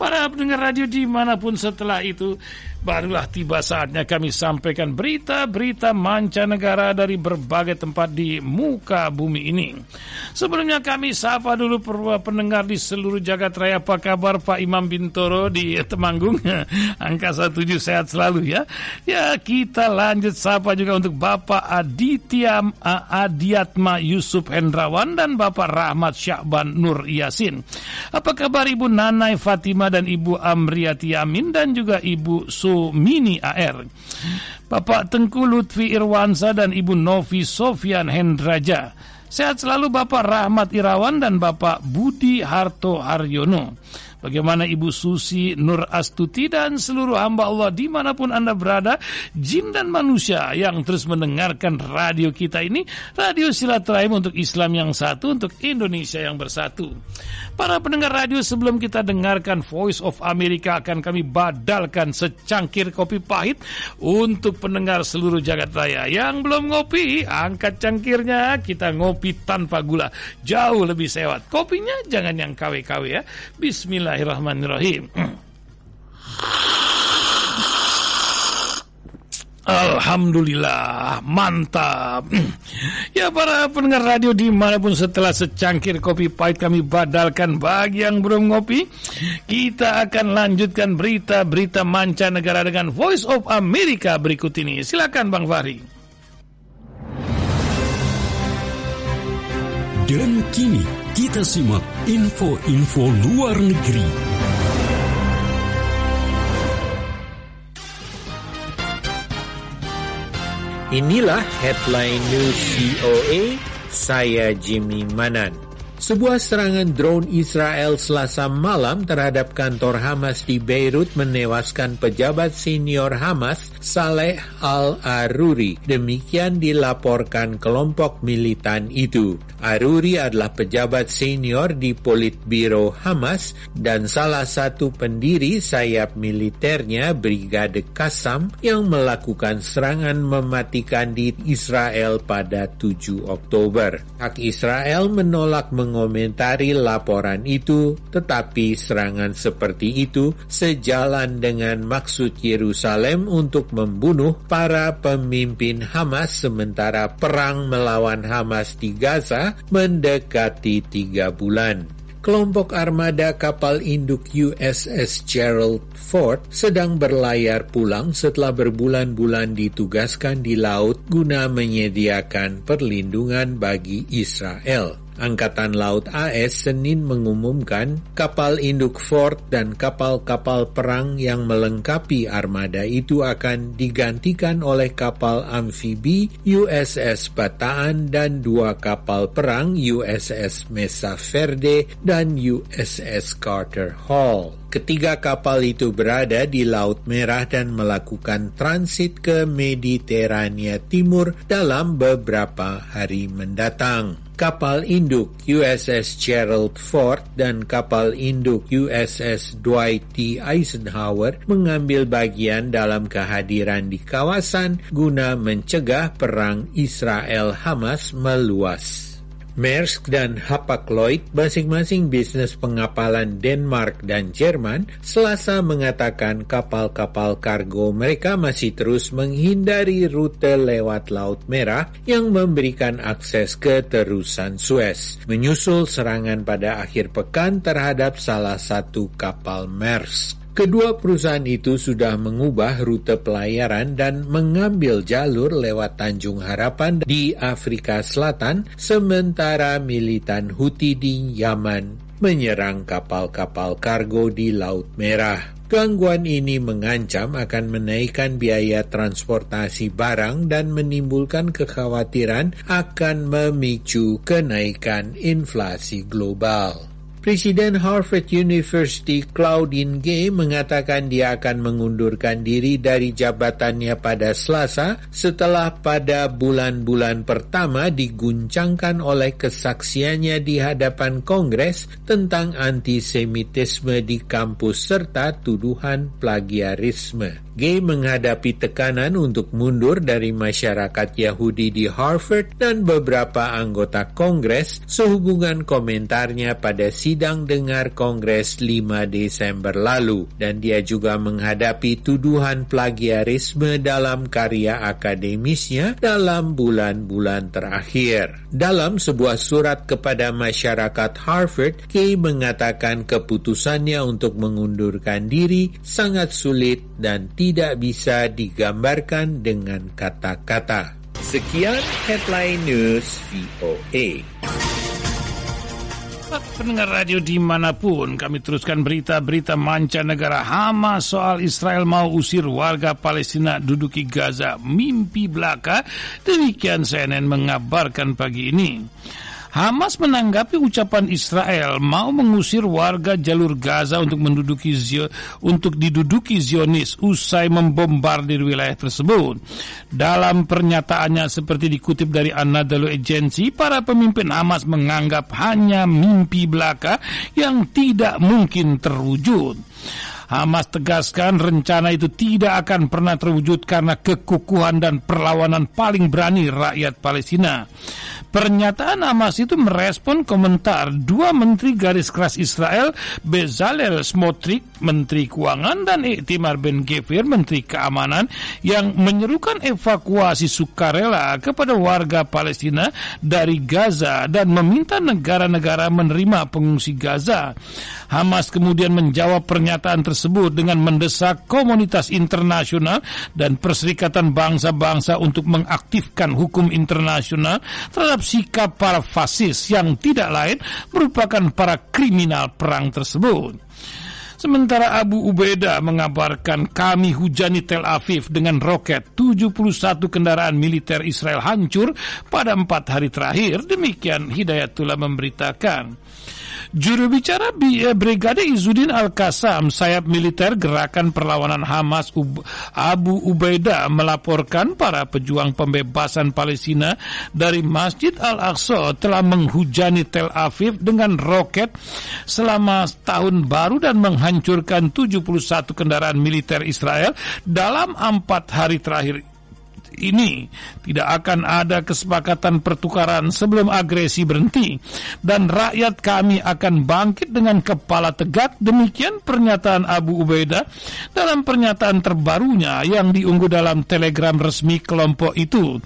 [SPEAKER 2] Para pendengar radio di mana pun setelah itu barulah tiba saatnya kami sampaikan berita-berita mancanegara dari berbagai tempat di muka bumi ini. Sebelumnya kami sapa dulu pendengar di seluruh jagat raya apa kabar Pak Imam Bintoro di Temanggung. Angka 17 sehat selalu ya. Ya kita lanjut sapa juga untuk Bapak Aditya Adiatma Yusuf Hendrawan dan Bapak Rahmat Syakban Nur Yasin. Apa kabar Ibu Nanai Fatima dan Ibu Amriati Yamin dan juga Ibu Su Mini AR. Bapak Tengku Lutfi Irwansa dan Ibu Novi Sofian Hendraja. Sehat selalu Bapak Rahmat Irawan dan Bapak Budi Harto Haryono. Bagaimana Ibu Susi Nur Astuti dan seluruh hamba Allah di mana pun Anda berada, jin dan manusia yang terus mendengarkan radio kita ini, radio silaturahim untuk Islam yang satu, untuk Indonesia yang bersatu. Para pendengar radio sebelum kita dengarkan Voice of America akan kami badalkan secangkir kopi pahit untuk pendengar seluruh jagat raya. Yang belum ngopi, angkat cangkirnya, kita ngopi tanpa gula. Jauh lebih sewat. Kopinya jangan yang KW-KW ya. Bismillah Bismillahirrahmanirrahim. Alhamdulillah, mantap. Ya para pendengar radio di mana pun setelah secangkir kopi pahit kami badalkan bagi yang belum ngopi, kita akan lanjutkan berita-berita mancanegara dengan Voice of America berikut ini. Silakan Bang Fahri.
[SPEAKER 3] Dan kini kita simak info-info luar negeri.
[SPEAKER 4] Inilah headline news VOA, saya Jimmy Manan. Sebuah serangan drone Israel selasa malam terhadap kantor Hamas di Beirut menewaskan pejabat senior Hamas Saleh Al-Aruri. Demikian dilaporkan kelompok militan itu. Aruri adalah pejabat senior di Politbiro Hamas dan salah satu pendiri sayap militernya Brigade Qassam yang melakukan serangan mematikan di Israel pada 7 Oktober. Hak Israel menolak meng mengomentari laporan itu, tetapi serangan seperti itu sejalan dengan maksud Yerusalem untuk membunuh para pemimpin Hamas sementara perang melawan Hamas di Gaza mendekati tiga bulan kelompok armada kapal induk USS Gerald Ford sedang berlayar pulang setelah berbulan-bulan ditugaskan di laut guna menyediakan perlindungan bagi Israel. Angkatan Laut AS Senin mengumumkan kapal induk Ford dan kapal-kapal perang yang melengkapi armada itu akan digantikan oleh kapal amfibi USS Bataan dan dua kapal perang USS Mesa Verde dan USS Carter Hall. Ketiga kapal itu berada di Laut Merah dan melakukan transit ke Mediterania Timur dalam beberapa hari mendatang kapal induk USS Gerald Ford dan kapal induk USS Dwight D. Eisenhower mengambil bagian dalam kehadiran di kawasan guna mencegah perang Israel-Hamas meluas. Maersk dan Hapag-Lloyd, masing-masing bisnis pengapalan Denmark dan Jerman, selasa mengatakan kapal-kapal kargo mereka masih terus menghindari rute lewat Laut Merah yang memberikan akses ke terusan Suez, menyusul serangan pada akhir pekan terhadap salah satu kapal Maersk. Kedua perusahaan itu sudah mengubah rute pelayaran dan mengambil jalur lewat Tanjung Harapan di Afrika Selatan, sementara militan Houthi di Yaman menyerang kapal-kapal kargo di Laut Merah. Gangguan ini mengancam akan menaikkan biaya transportasi barang dan menimbulkan kekhawatiran akan memicu kenaikan inflasi global. Presiden Harvard University Claudine Gay mengatakan dia akan mengundurkan diri dari jabatannya pada Selasa setelah pada bulan-bulan pertama diguncangkan oleh kesaksiannya di hadapan Kongres tentang antisemitisme di kampus serta tuduhan plagiarisme. Gay menghadapi tekanan untuk mundur dari masyarakat Yahudi di Harvard dan beberapa anggota Kongres sehubungan komentarnya pada sidang dengar Kongres 5 Desember lalu dan dia juga menghadapi tuduhan plagiarisme dalam karya akademisnya dalam bulan-bulan terakhir. Dalam sebuah surat kepada masyarakat Harvard, Gay mengatakan keputusannya untuk mengundurkan diri sangat sulit dan tidak tidak bisa digambarkan dengan kata-kata. Sekian headline news VOA.
[SPEAKER 2] Pendengar radio di mana pun kami teruskan berita-berita mancanegara Hamas soal Israel mau usir warga Palestina duduki Gaza mimpi belaka demikian CNN mengabarkan pagi ini. Hamas menanggapi ucapan Israel mau mengusir warga jalur Gaza untuk menduduki Zio, untuk diduduki Zionis usai membombardir wilayah tersebut. Dalam pernyataannya seperti dikutip dari Anadolu Agency, para pemimpin Hamas menganggap hanya mimpi belaka yang tidak mungkin terwujud. Hamas tegaskan rencana itu tidak akan pernah terwujud karena kekukuhan dan perlawanan paling berani rakyat Palestina. Pernyataan Hamas itu merespon komentar dua menteri garis keras Israel, Bezalel Smotrich, Menteri Keuangan, dan Iktimar Ben Gvir, Menteri Keamanan, yang menyerukan evakuasi sukarela kepada warga Palestina dari Gaza dan meminta negara-negara menerima pengungsi Gaza. Hamas kemudian menjawab pernyataan tersebut dengan mendesak komunitas internasional dan Perserikatan Bangsa-Bangsa untuk mengaktifkan hukum internasional terhadap sikap para fasis yang tidak lain merupakan para kriminal perang tersebut. Sementara Abu Ubaidah mengabarkan kami hujani Tel Aviv dengan roket 71 kendaraan militer Israel hancur pada empat hari terakhir. Demikian Hidayatullah memberitakan. Juru bicara eh, Brigade Izudin Al-Qassam, sayap militer gerakan perlawanan Hamas Abu Ubaidah melaporkan para pejuang pembebasan Palestina dari Masjid Al-Aqsa telah menghujani Tel Aviv dengan roket selama tahun baru dan menghancurkan 71 kendaraan militer Israel dalam empat hari terakhir ini tidak akan ada kesepakatan pertukaran sebelum agresi berhenti dan rakyat kami akan bangkit dengan kepala tegak. Demikian pernyataan Abu Ubaidah dalam pernyataan terbarunya yang diunggah dalam telegram resmi kelompok itu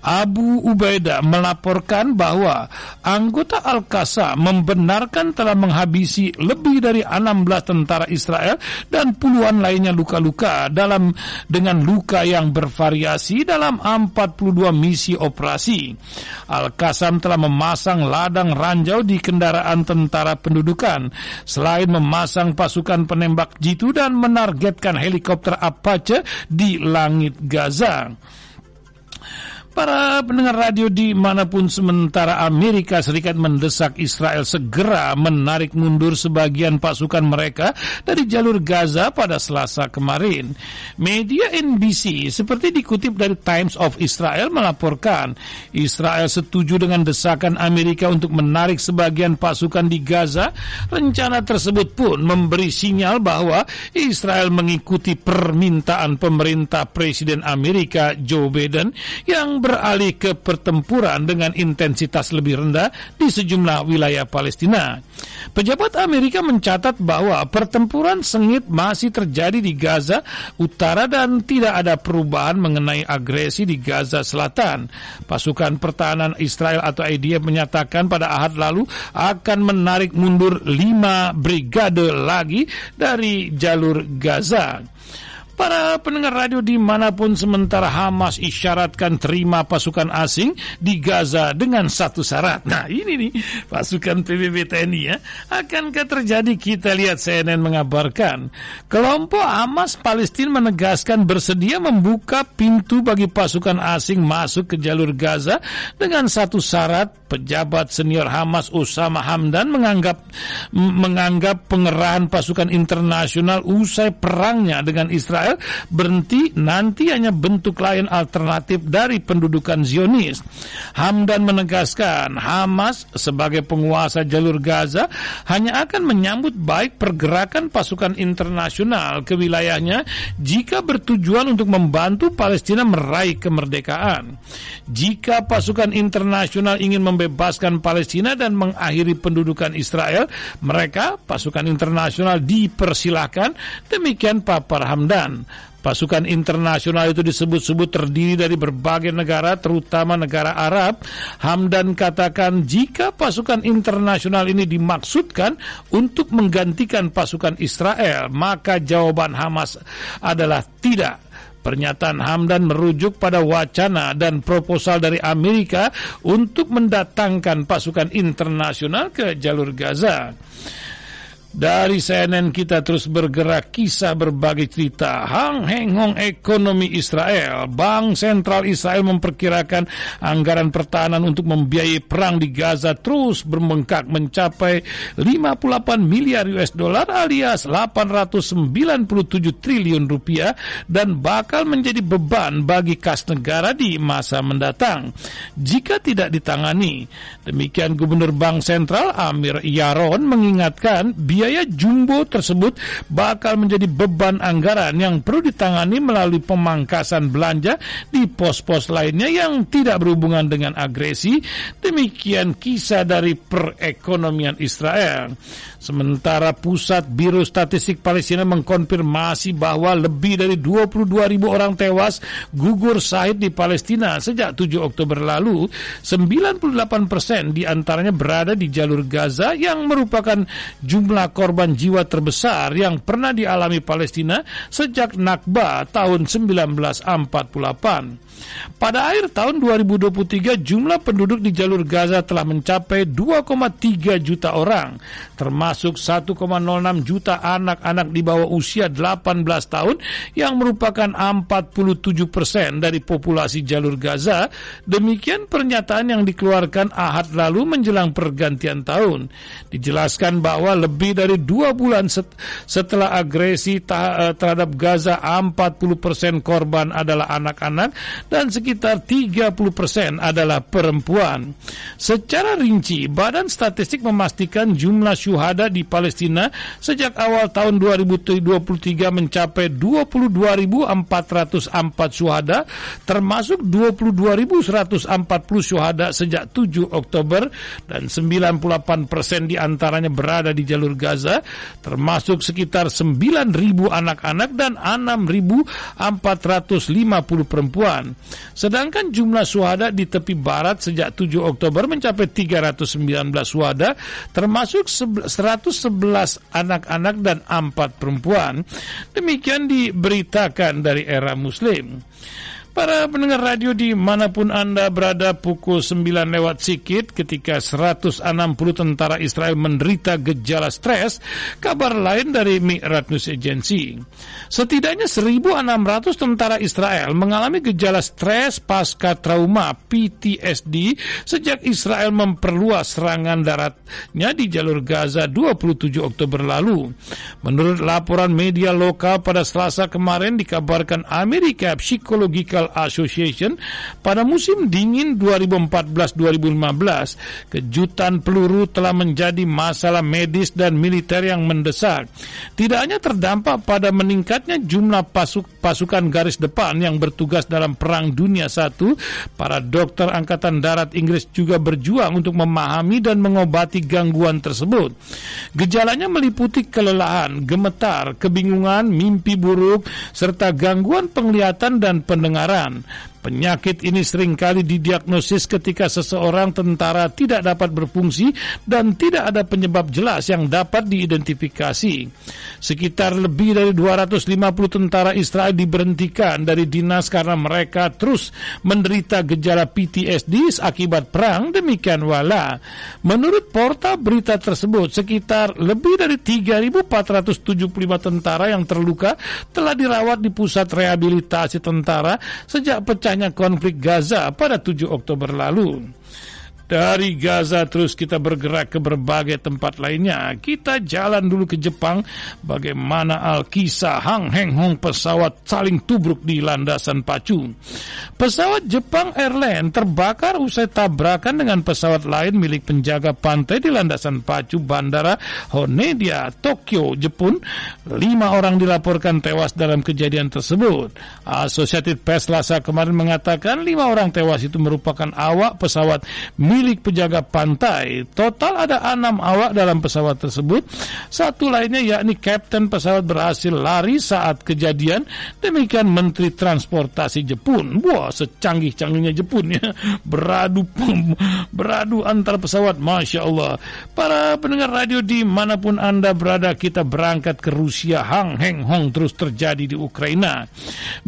[SPEAKER 2] Abu Ubaidah melaporkan bahwa anggota Al-Qasa membenarkan telah menghabisi lebih dari 16 tentara Israel dan puluhan lainnya luka-luka dalam dengan luka yang bervariasi dalam 42 misi operasi. Al-Qassam telah memasang ladang ranjau di kendaraan tentara pendudukan. Selain memasang pasukan penembak jitu dan menargetkan helikopter Apache di langit Gaza. Para pendengar radio di mana pun sementara Amerika Serikat mendesak Israel segera menarik mundur sebagian pasukan mereka dari jalur Gaza pada selasa kemarin. Media NBC seperti dikutip dari Times of Israel melaporkan Israel setuju dengan desakan Amerika untuk menarik sebagian pasukan di Gaza. Rencana tersebut pun memberi sinyal bahwa Israel mengikuti permintaan pemerintah Presiden Amerika Joe Biden yang ber beralih ke pertempuran dengan intensitas lebih rendah di sejumlah wilayah Palestina. Pejabat Amerika mencatat bahwa pertempuran sengit masih terjadi di Gaza Utara dan tidak ada perubahan mengenai agresi di Gaza Selatan. Pasukan pertahanan Israel atau IDF menyatakan pada Ahad lalu akan menarik mundur lima brigade lagi dari jalur Gaza. Para pendengar radio di mana pun sementara Hamas isyaratkan terima pasukan asing di Gaza dengan satu syarat. Nah ini nih pasukan PBB TNI ya. Akankah terjadi kita lihat CNN mengabarkan. Kelompok Hamas Palestina menegaskan bersedia membuka pintu bagi pasukan asing masuk ke jalur Gaza dengan satu syarat pejabat senior Hamas Osama Hamdan menganggap menganggap pengerahan pasukan internasional usai perangnya dengan Israel Israel berhenti nanti hanya bentuk lain alternatif dari pendudukan Zionis. Hamdan menegaskan Hamas sebagai penguasa jalur Gaza hanya akan menyambut baik pergerakan pasukan internasional ke wilayahnya jika bertujuan untuk membantu Palestina meraih kemerdekaan. Jika pasukan internasional ingin membebaskan Palestina dan mengakhiri pendudukan Israel, mereka pasukan internasional dipersilahkan. Demikian Papar Hamdan. Pasukan internasional itu disebut-sebut terdiri dari berbagai negara, terutama negara Arab. Hamdan katakan jika pasukan internasional ini dimaksudkan untuk menggantikan pasukan Israel, maka jawaban Hamas adalah tidak. Pernyataan Hamdan merujuk pada wacana dan proposal dari Amerika untuk mendatangkan pasukan internasional ke jalur Gaza. Dari CNN kita terus bergerak kisah berbagai cerita Hang Heng Hong ekonomi Israel Bank Sentral Israel memperkirakan anggaran pertahanan untuk membiayai perang di Gaza terus bermengkak mencapai 58 miliar US dollar alias 897 triliun rupiah dan bakal menjadi beban bagi kas negara di masa mendatang jika tidak ditangani. Demikian Gubernur Bank Sentral Amir Yaron mengingatkan biaya jumbo tersebut bakal menjadi beban anggaran yang perlu ditangani melalui pemangkasan belanja di pos-pos lainnya yang tidak berhubungan dengan agresi. Demikian kisah dari perekonomian Israel. Sementara Pusat Biro Statistik Palestina mengkonfirmasi bahwa lebih dari 22 ribu orang tewas gugur sahid di Palestina sejak 7 Oktober lalu. 98 persen di antaranya berada di jalur Gaza yang merupakan jumlah korban jiwa terbesar yang pernah dialami Palestina sejak Nakba tahun 1948. Pada akhir tahun 2023 jumlah penduduk di jalur Gaza telah mencapai 2,3 juta orang, termasuk 1,06 juta anak-anak di bawah usia 18 tahun yang merupakan 47 persen dari populasi jalur Gaza. Demikian pernyataan yang dikeluarkan Ahad lalu menjelang pergantian tahun. Dijelaskan bahwa lebih dari dua bulan setelah agresi eh, terhadap Gaza 40 persen korban adalah anak-anak dan sekitar 30 persen adalah perempuan. Secara rinci, Badan Statistik memastikan jumlah syuhada di Palestina sejak awal tahun 2023 mencapai 22.404 syuhada, termasuk 22.140 syuhada sejak 7 Oktober dan 98 persen di antaranya berada di jalur Gaza, termasuk sekitar 9.000 anak-anak dan 6.450 perempuan. Sedangkan jumlah suhada di tepi barat sejak 7 Oktober mencapai 319 suhada, termasuk 111 anak-anak dan 4 perempuan. Demikian diberitakan dari era Muslim. Para pendengar radio di mana pun Anda berada pukul 9 lewat sikit ketika 160 tentara Israel menderita gejala stres, kabar lain dari Mi'rat News Agency. Setidaknya 1.600 tentara Israel mengalami gejala stres pasca trauma PTSD sejak Israel memperluas serangan daratnya di jalur Gaza 27 Oktober lalu. Menurut laporan media lokal pada Selasa kemarin dikabarkan Amerika Psikologikal Medical Association pada musim dingin 2014-2015. Kejutan peluru telah menjadi masalah medis dan militer yang mendesak. Tidak hanya terdampak pada meningkatnya jumlah pasuk pasukan garis depan yang bertugas dalam Perang Dunia I, para dokter Angkatan Darat Inggris juga berjuang untuk memahami dan mengobati gangguan tersebut. Gejalanya meliputi kelelahan, gemetar, kebingungan, mimpi buruk, serta gangguan penglihatan dan pendengaran. Arran Penyakit ini sering kali didiagnosis ketika seseorang tentara tidak dapat berfungsi dan tidak ada penyebab jelas yang dapat diidentifikasi. Sekitar lebih dari 250 tentara Israel diberhentikan dari dinas karena mereka terus menderita gejala PTSD akibat perang demikian wala. Menurut portal berita tersebut, sekitar lebih dari 3.475 tentara yang terluka telah dirawat di pusat rehabilitasi tentara sejak pecah pecahnya konflik Gaza pada 7 Oktober lalu. Dari Gaza terus kita bergerak ke berbagai tempat lainnya. Kita jalan dulu ke Jepang. Bagaimana Al-Kisah Hang Heng Hong pesawat saling tubruk di landasan pacu. Pesawat Jepang Airlines terbakar usai tabrakan dengan pesawat lain milik penjaga pantai di landasan pacu Bandara Honedia, Tokyo, Jepun. Lima orang dilaporkan tewas dalam kejadian tersebut. Associated Press Lasa kemarin mengatakan lima orang tewas itu merupakan awak pesawat milik milik penjaga pantai. Total ada enam awak dalam pesawat tersebut. Satu lainnya yakni kapten pesawat berhasil lari saat kejadian. Demikian Menteri Transportasi Jepun. Wah, secanggih-canggihnya Jepun ya. Beradu beradu antar pesawat. Masya Allah. Para pendengar radio di mana pun Anda berada, kita berangkat ke Rusia. Hang Heng Hong terus terjadi di Ukraina.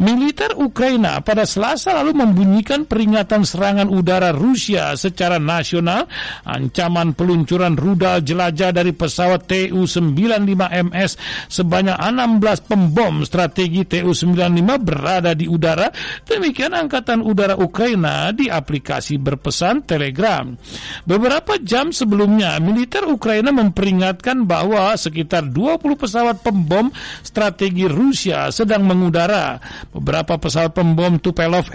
[SPEAKER 2] Militer Ukraina pada Selasa lalu membunyikan peringatan serangan udara Rusia secara nasional, ancaman peluncuran rudal jelajah dari pesawat TU-95MS sebanyak 16 pembom strategi TU-95 berada di udara. Demikian Angkatan Udara Ukraina di aplikasi berpesan Telegram. Beberapa jam sebelumnya, militer Ukraina memperingatkan bahwa sekitar 20 pesawat pembom strategi Rusia sedang mengudara. Beberapa pesawat pembom Tupelov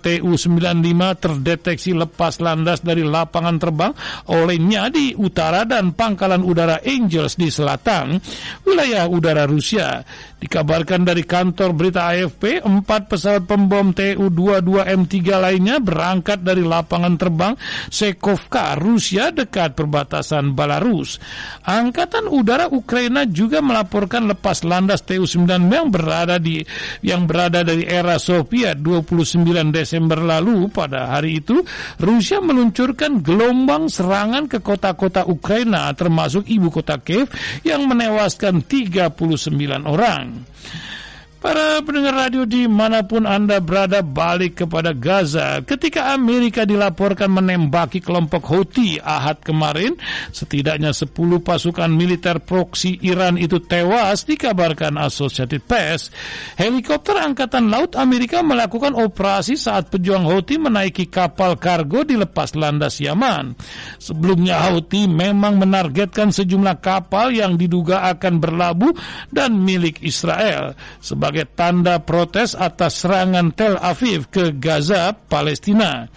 [SPEAKER 2] TU-95 terdeteksi lepas landas dari dari lapangan terbang olehnya di utara dan pangkalan udara Angels di selatan wilayah udara Rusia. Dikabarkan dari kantor berita AFP, empat pesawat pembom Tu-22M3 lainnya berangkat dari lapangan terbang Sekovka, Rusia dekat perbatasan Belarus. Angkatan Udara Ukraina juga melaporkan lepas landas Tu-9 yang berada di yang berada dari era Soviet 29 Desember lalu. Pada hari itu, Rusia meluncurkan gelombang serangan ke kota-kota Ukraina termasuk ibu kota Kiev yang menewaskan 39 orang. Para pendengar radio di mana pun Anda berada balik kepada Gaza. Ketika Amerika dilaporkan menembaki kelompok Houthi Ahad kemarin setidaknya 10 pasukan militer proksi Iran itu tewas dikabarkan Associated Press. Helikopter Angkatan Laut Amerika melakukan operasi saat pejuang Houthi menaiki kapal kargo di lepas landas Yaman. Sebelumnya Houthi memang menargetkan sejumlah kapal yang diduga akan berlabuh dan milik Israel. Sebagai sebagai tanda protes atas serangan Tel Aviv ke Gaza, Palestina.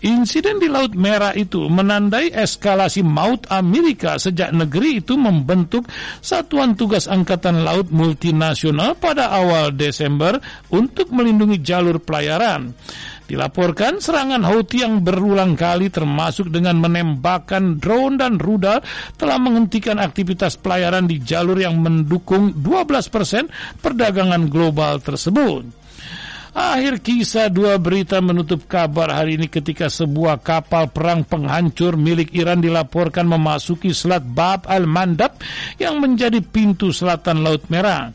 [SPEAKER 2] Insiden di Laut Merah itu menandai eskalasi maut Amerika sejak negeri itu membentuk Satuan Tugas Angkatan Laut Multinasional pada awal Desember untuk melindungi jalur pelayaran. Dilaporkan serangan Houthi yang berulang kali termasuk dengan menembakkan drone dan rudal telah menghentikan aktivitas pelayaran di jalur yang mendukung 12 persen perdagangan global tersebut. Akhir kisah dua berita menutup kabar hari ini ketika sebuah kapal perang penghancur milik Iran dilaporkan memasuki selat Bab al-Mandab yang menjadi pintu selatan Laut Merah.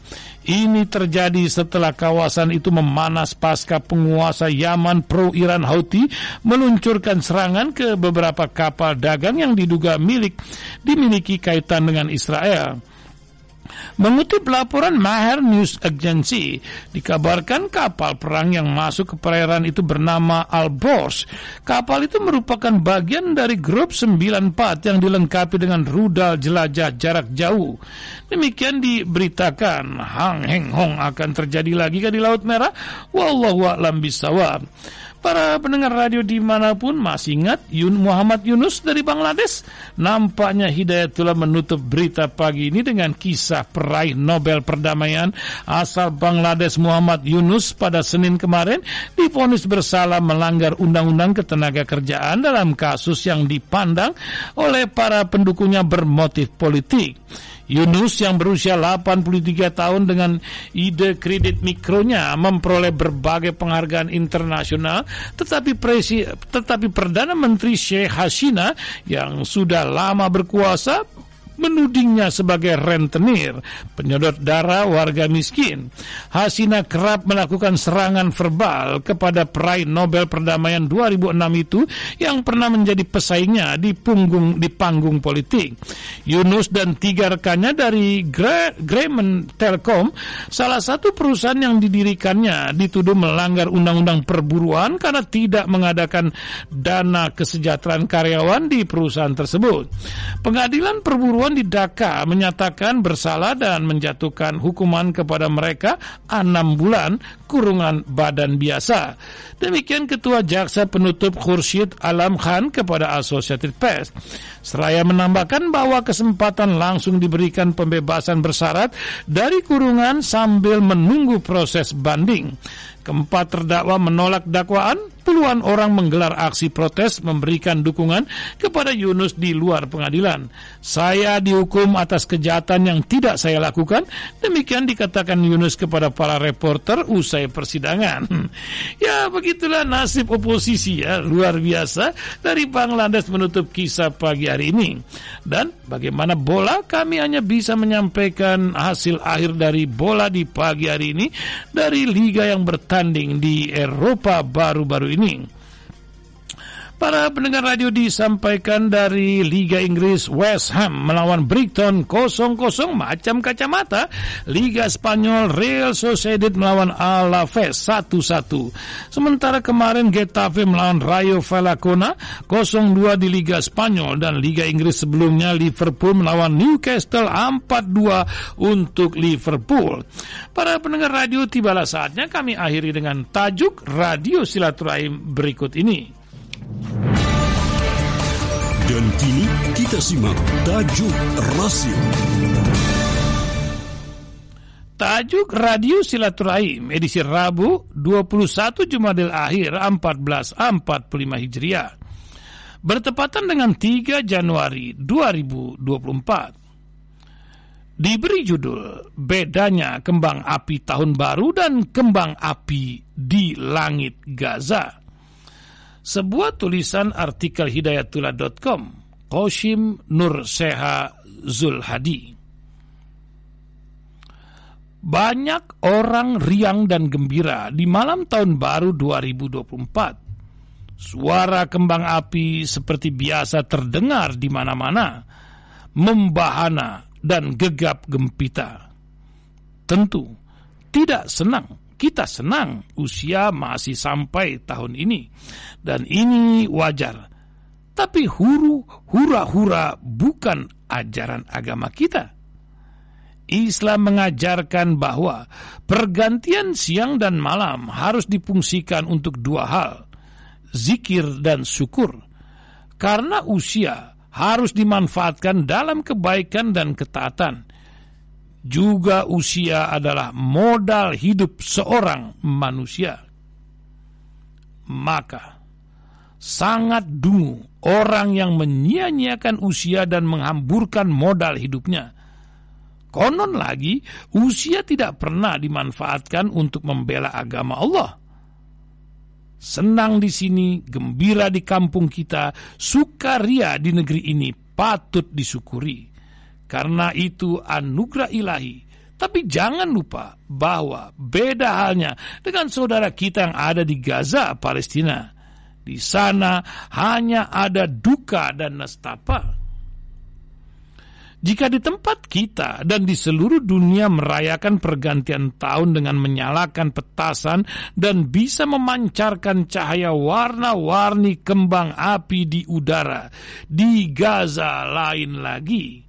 [SPEAKER 2] Ini terjadi setelah kawasan itu memanas pasca penguasa Yaman pro-Iran Houthi meluncurkan serangan ke beberapa kapal dagang yang diduga milik dimiliki kaitan dengan Israel. Mengutip laporan Maher News Agency, dikabarkan kapal perang yang masuk ke perairan itu bernama Alborz. Kapal itu merupakan bagian dari grup 94 yang dilengkapi dengan rudal jelajah jarak jauh. Demikian diberitakan Hang Heng Hong akan terjadi lagi kan di Laut Merah. Wallahu a'lam bisawab. Para pendengar radio di mana pun masih ingat Yun Muhammad Yunus dari Bangladesh? Nampaknya Hidayatullah menutup berita pagi ini dengan kisah peraih Nobel Perdamaian asal Bangladesh Muhammad Yunus pada Senin kemarin difonis bersalah melanggar Undang-Undang Ketenaga Kerjaan dalam kasus yang dipandang oleh para pendukungnya bermotif politik. Yunus yang berusia 83 tahun dengan ide kredit mikronya memperoleh berbagai penghargaan internasional tetapi presi, tetapi Perdana Menteri Sheikh Hasina yang sudah lama berkuasa menudingnya sebagai rentenir, penyedot darah warga miskin. Hasina kerap melakukan serangan verbal kepada peraih Nobel Perdamaian 2006 itu yang pernah menjadi pesaingnya di punggung di panggung politik. Yunus dan tiga rekannya dari Gremon Telkom, salah satu perusahaan yang didirikannya dituduh melanggar undang-undang perburuan karena tidak mengadakan dana kesejahteraan karyawan di perusahaan tersebut. Pengadilan perburuan Di Dhaka menyatakan bersalah dan menjatuhkan hukuman kepada mereka enam bulan kurungan badan biasa. Demikian Ketua Jaksa Penutup Khursyid Alam Khan kepada Associated Press. Seraya menambahkan bahwa kesempatan langsung diberikan pembebasan bersyarat dari kurungan sambil menunggu proses banding. Keempat terdakwa menolak dakwaan, puluhan orang menggelar aksi protes memberikan dukungan kepada Yunus di luar pengadilan. Saya dihukum atas kejahatan yang tidak saya lakukan, demikian dikatakan Yunus kepada para reporter usai persidangan. ya begitulah nasib oposisi ya, luar biasa dari Bangladesh menutup kisah pagi hari ini. Dan bagaimana bola kami hanya bisa menyampaikan hasil akhir dari bola di pagi hari ini dari liga yang bertanding bertanding di Eropa baru-baru ini. Para pendengar radio disampaikan dari Liga Inggris West Ham melawan Brighton 0-0 macam kacamata. Liga Spanyol Real Sociedad melawan Alaves 1-1. Sementara kemarin Getafe melawan Rayo Vallecano 0-2 di Liga Spanyol dan Liga Inggris sebelumnya Liverpool melawan Newcastle 4-2 untuk Liverpool. Para pendengar radio tibalah saatnya kami akhiri dengan tajuk Radio Silaturahim berikut ini.
[SPEAKER 3] Kini kita simak tajuk rasio.
[SPEAKER 2] Tajuk Radio Silaturahim edisi Rabu 21 Jumadil Akhir 1445 Hijriah. Bertepatan dengan 3 Januari 2024. Diberi judul Bedanya Kembang Api Tahun Baru dan Kembang Api di Langit Gaza sebuah tulisan artikel hidayatullah.com Koshim Nur Seha Zulhadi banyak orang riang dan gembira di malam tahun baru 2024. Suara kembang api seperti biasa terdengar di mana-mana, membahana dan gegap gempita. Tentu tidak senang kita senang usia masih sampai tahun ini. Dan ini wajar. Tapi huru, hura-hura bukan ajaran agama kita. Islam mengajarkan bahwa pergantian siang dan malam harus dipungsikan untuk dua hal, zikir dan syukur. Karena usia harus dimanfaatkan dalam kebaikan dan ketaatan juga usia adalah modal hidup seorang manusia. Maka sangat dungu orang yang menyia-nyiakan usia dan menghamburkan modal hidupnya. Konon lagi, usia tidak pernah dimanfaatkan untuk membela agama Allah. Senang di sini, gembira di kampung kita, sukaria di negeri ini patut disyukuri karena itu anugerah ilahi. Tapi jangan lupa bahwa beda halnya dengan saudara kita yang ada di Gaza, Palestina. Di sana hanya ada duka dan nestapa. Jika di tempat kita dan di seluruh dunia merayakan pergantian tahun dengan menyalakan petasan dan bisa memancarkan cahaya warna-warni kembang api di udara, di Gaza lain lagi.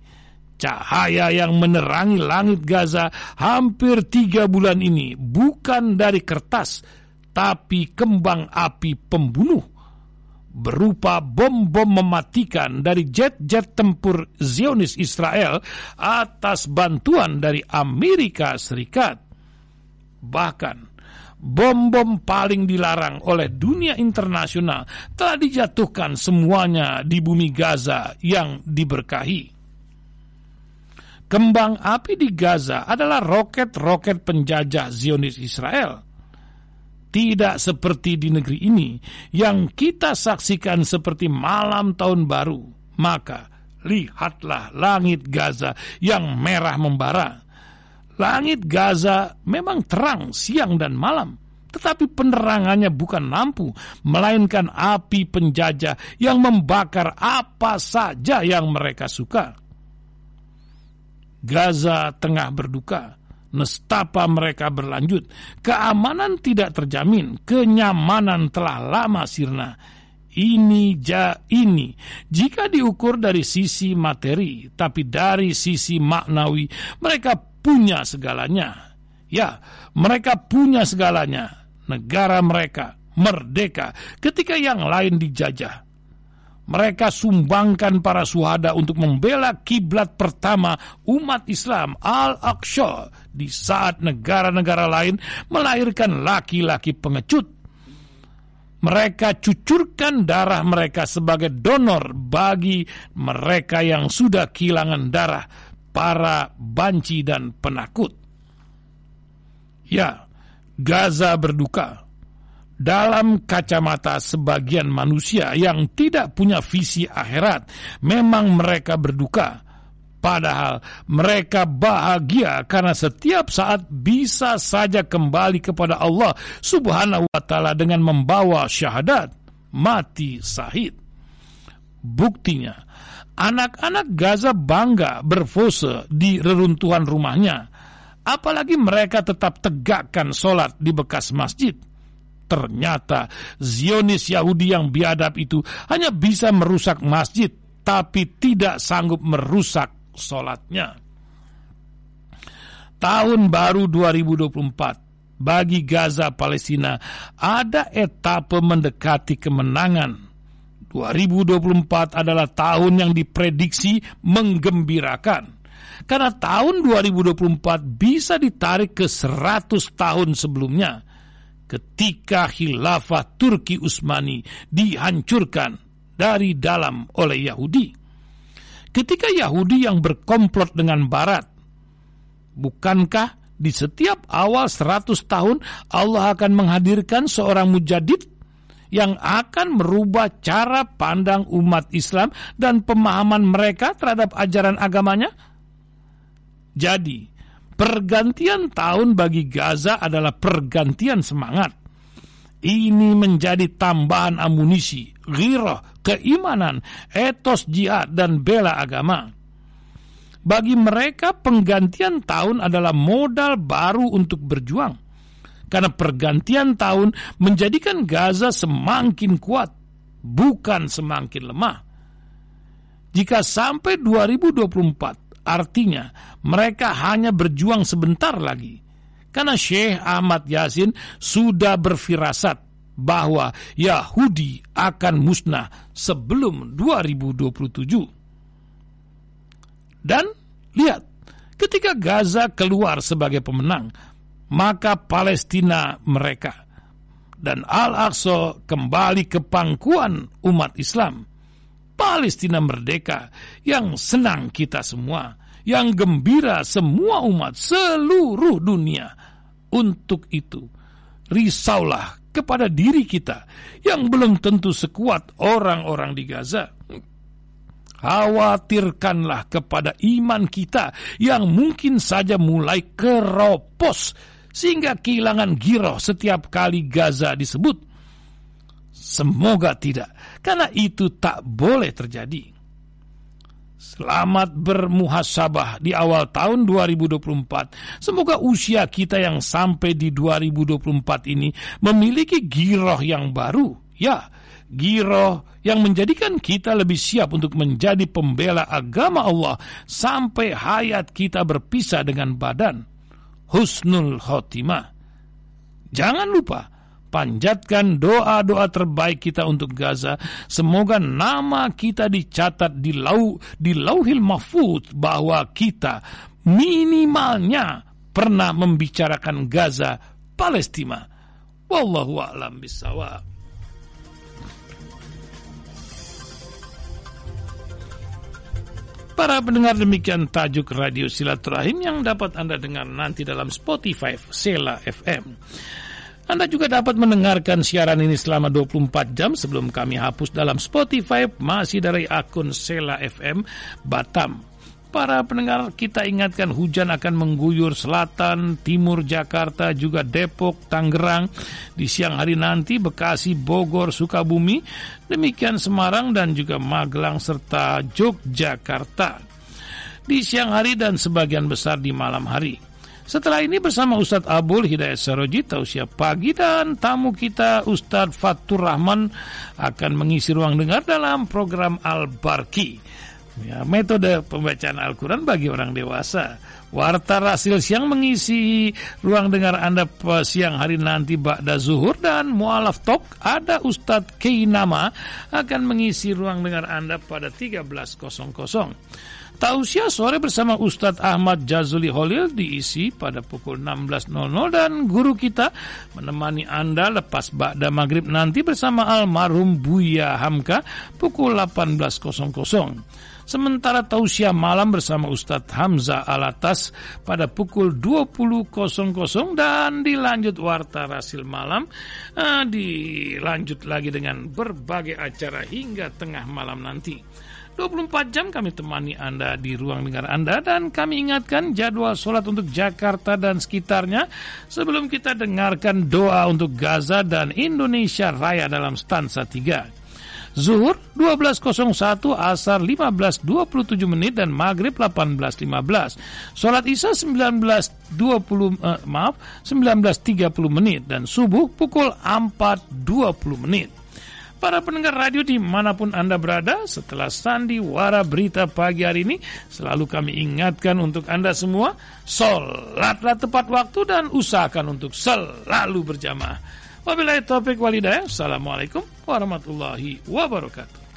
[SPEAKER 2] Cahaya yang menerangi langit Gaza hampir tiga bulan ini bukan dari kertas, tapi kembang api pembunuh berupa bom-bom mematikan dari jet-jet tempur Zionis Israel atas bantuan dari Amerika Serikat. Bahkan, bom-bom paling dilarang oleh dunia internasional telah dijatuhkan semuanya di bumi Gaza yang diberkahi. Kembang api di Gaza adalah roket-roket penjajah Zionis Israel tidak seperti di negeri ini yang kita saksikan seperti malam tahun baru. Maka lihatlah langit Gaza yang merah membara. Langit Gaza memang terang siang dan malam, tetapi penerangannya bukan lampu, melainkan api penjajah yang membakar apa saja yang mereka suka. Gaza tengah berduka nestapa mereka berlanjut. Keamanan tidak terjamin, kenyamanan telah lama sirna. Ini ja ini jika diukur dari sisi materi, tapi dari sisi maknawi mereka punya segalanya. Ya, mereka punya segalanya. Negara mereka merdeka ketika yang lain dijajah mereka sumbangkan para suhada untuk membela kiblat pertama umat Islam Al-Aqsa di saat negara-negara lain melahirkan laki-laki pengecut. Mereka cucurkan darah mereka sebagai donor bagi mereka yang sudah kehilangan darah, para banci dan penakut. Ya, Gaza berduka dalam kacamata sebagian manusia yang tidak punya visi akhirat, memang mereka berduka. Padahal mereka bahagia karena setiap saat bisa saja kembali kepada Allah Subhanahu wa Ta'ala dengan membawa syahadat, mati sahid. Buktinya, anak-anak Gaza bangga berfose di reruntuhan rumahnya, apalagi mereka tetap tegakkan sholat di bekas masjid Ternyata Zionis Yahudi yang biadab itu hanya bisa merusak masjid, tapi tidak sanggup merusak sholatnya. Tahun baru 2024 bagi Gaza Palestina ada etapa mendekati kemenangan. 2024 adalah tahun yang diprediksi menggembirakan. Karena tahun 2024 bisa ditarik ke 100 tahun sebelumnya ketika khilafah Turki Utsmani dihancurkan dari dalam oleh Yahudi. Ketika Yahudi yang berkomplot dengan Barat, bukankah di setiap awal 100 tahun Allah akan menghadirkan seorang mujadid yang akan merubah cara pandang umat Islam dan pemahaman mereka terhadap ajaran agamanya? Jadi, Pergantian tahun bagi Gaza adalah pergantian semangat. Ini menjadi tambahan amunisi, ghirah, keimanan, etos jihad, dan bela agama. Bagi mereka penggantian tahun adalah modal baru untuk berjuang. Karena pergantian tahun menjadikan Gaza semakin kuat, bukan semakin lemah. Jika sampai 2024 Artinya, mereka hanya berjuang sebentar lagi. Karena Syekh Ahmad Yasin sudah berfirasat bahwa Yahudi akan musnah sebelum 2027. Dan lihat, ketika Gaza keluar sebagai pemenang, maka Palestina mereka dan Al-Aqsa kembali ke pangkuan umat Islam Palestina merdeka yang senang kita semua, yang gembira semua umat seluruh dunia. Untuk itu, risaulah kepada diri kita yang belum tentu sekuat orang-orang di Gaza. Khawatirkanlah kepada iman kita yang mungkin saja mulai keropos sehingga kehilangan giroh setiap kali Gaza disebut Semoga tidak, karena itu tak boleh terjadi. Selamat bermuhasabah di awal tahun 2024. Semoga usia kita yang sampai di 2024 ini memiliki giroh yang baru. Ya, giroh yang menjadikan kita lebih siap untuk menjadi pembela agama Allah sampai hayat kita berpisah dengan badan. Husnul khotimah. Jangan lupa, panjatkan doa-doa terbaik kita untuk Gaza. Semoga nama kita dicatat di lau di Lauhil Mahfuz bahwa kita minimalnya pernah membicarakan Gaza, Palestina. Wallahu a'lam bishawab. Para pendengar demikian tajuk Radio Silaturahim yang dapat Anda dengar nanti dalam Spotify Sela FM. Anda juga dapat mendengarkan siaran ini selama 24 jam sebelum kami hapus dalam Spotify masih dari akun Sela FM Batam. Para pendengar kita ingatkan hujan akan mengguyur selatan, timur Jakarta, juga Depok, Tangerang. Di siang hari nanti Bekasi, Bogor, Sukabumi, demikian Semarang dan juga Magelang serta Yogyakarta. Di siang hari dan sebagian besar di malam hari. Setelah ini bersama Ustadz Abul Hidayat Saroji tausiah pagi dan tamu kita Ustadz Fatur Rahman akan mengisi ruang dengar dalam program Al-Barki. Ya, metode pembacaan Al-Quran bagi orang dewasa. Warta Rasil Siang mengisi ruang dengar Anda siang hari nanti Ba'da Zuhur dan Mu'alaf Tok ada Ustadz Keinama akan mengisi ruang dengar Anda pada 13.00. Tausiah sore bersama Ustadz Ahmad Jazuli Holil diisi pada pukul 16.00 dan guru kita menemani Anda lepas Ba'da Maghrib nanti bersama almarhum Buya Hamka pukul 18.00. Sementara tausiah malam bersama Ustadz Hamzah Alatas pada pukul 20.00 dan dilanjut Warta Rasil Malam eh, dilanjut lagi dengan berbagai acara hingga tengah malam nanti. 24 jam kami temani Anda di ruang dengar Anda dan kami ingatkan jadwal sholat untuk Jakarta dan sekitarnya sebelum kita dengarkan doa untuk Gaza dan Indonesia Raya dalam stansa 3. Zuhur 12.01, Asar 15.27 menit dan Maghrib 18.15. Sholat Isya 19.20 eh, maaf 19.30 menit dan Subuh pukul 4.20 menit. Para pendengar radio di mana pun Anda berada, setelah sandiwara berita pagi hari ini, selalu kami ingatkan untuk Anda semua, sholatlah tepat waktu dan usahakan untuk selalu berjamaah. Wabillahi taufiq walidayah. Assalamualaikum warahmatullahi wabarakatuh.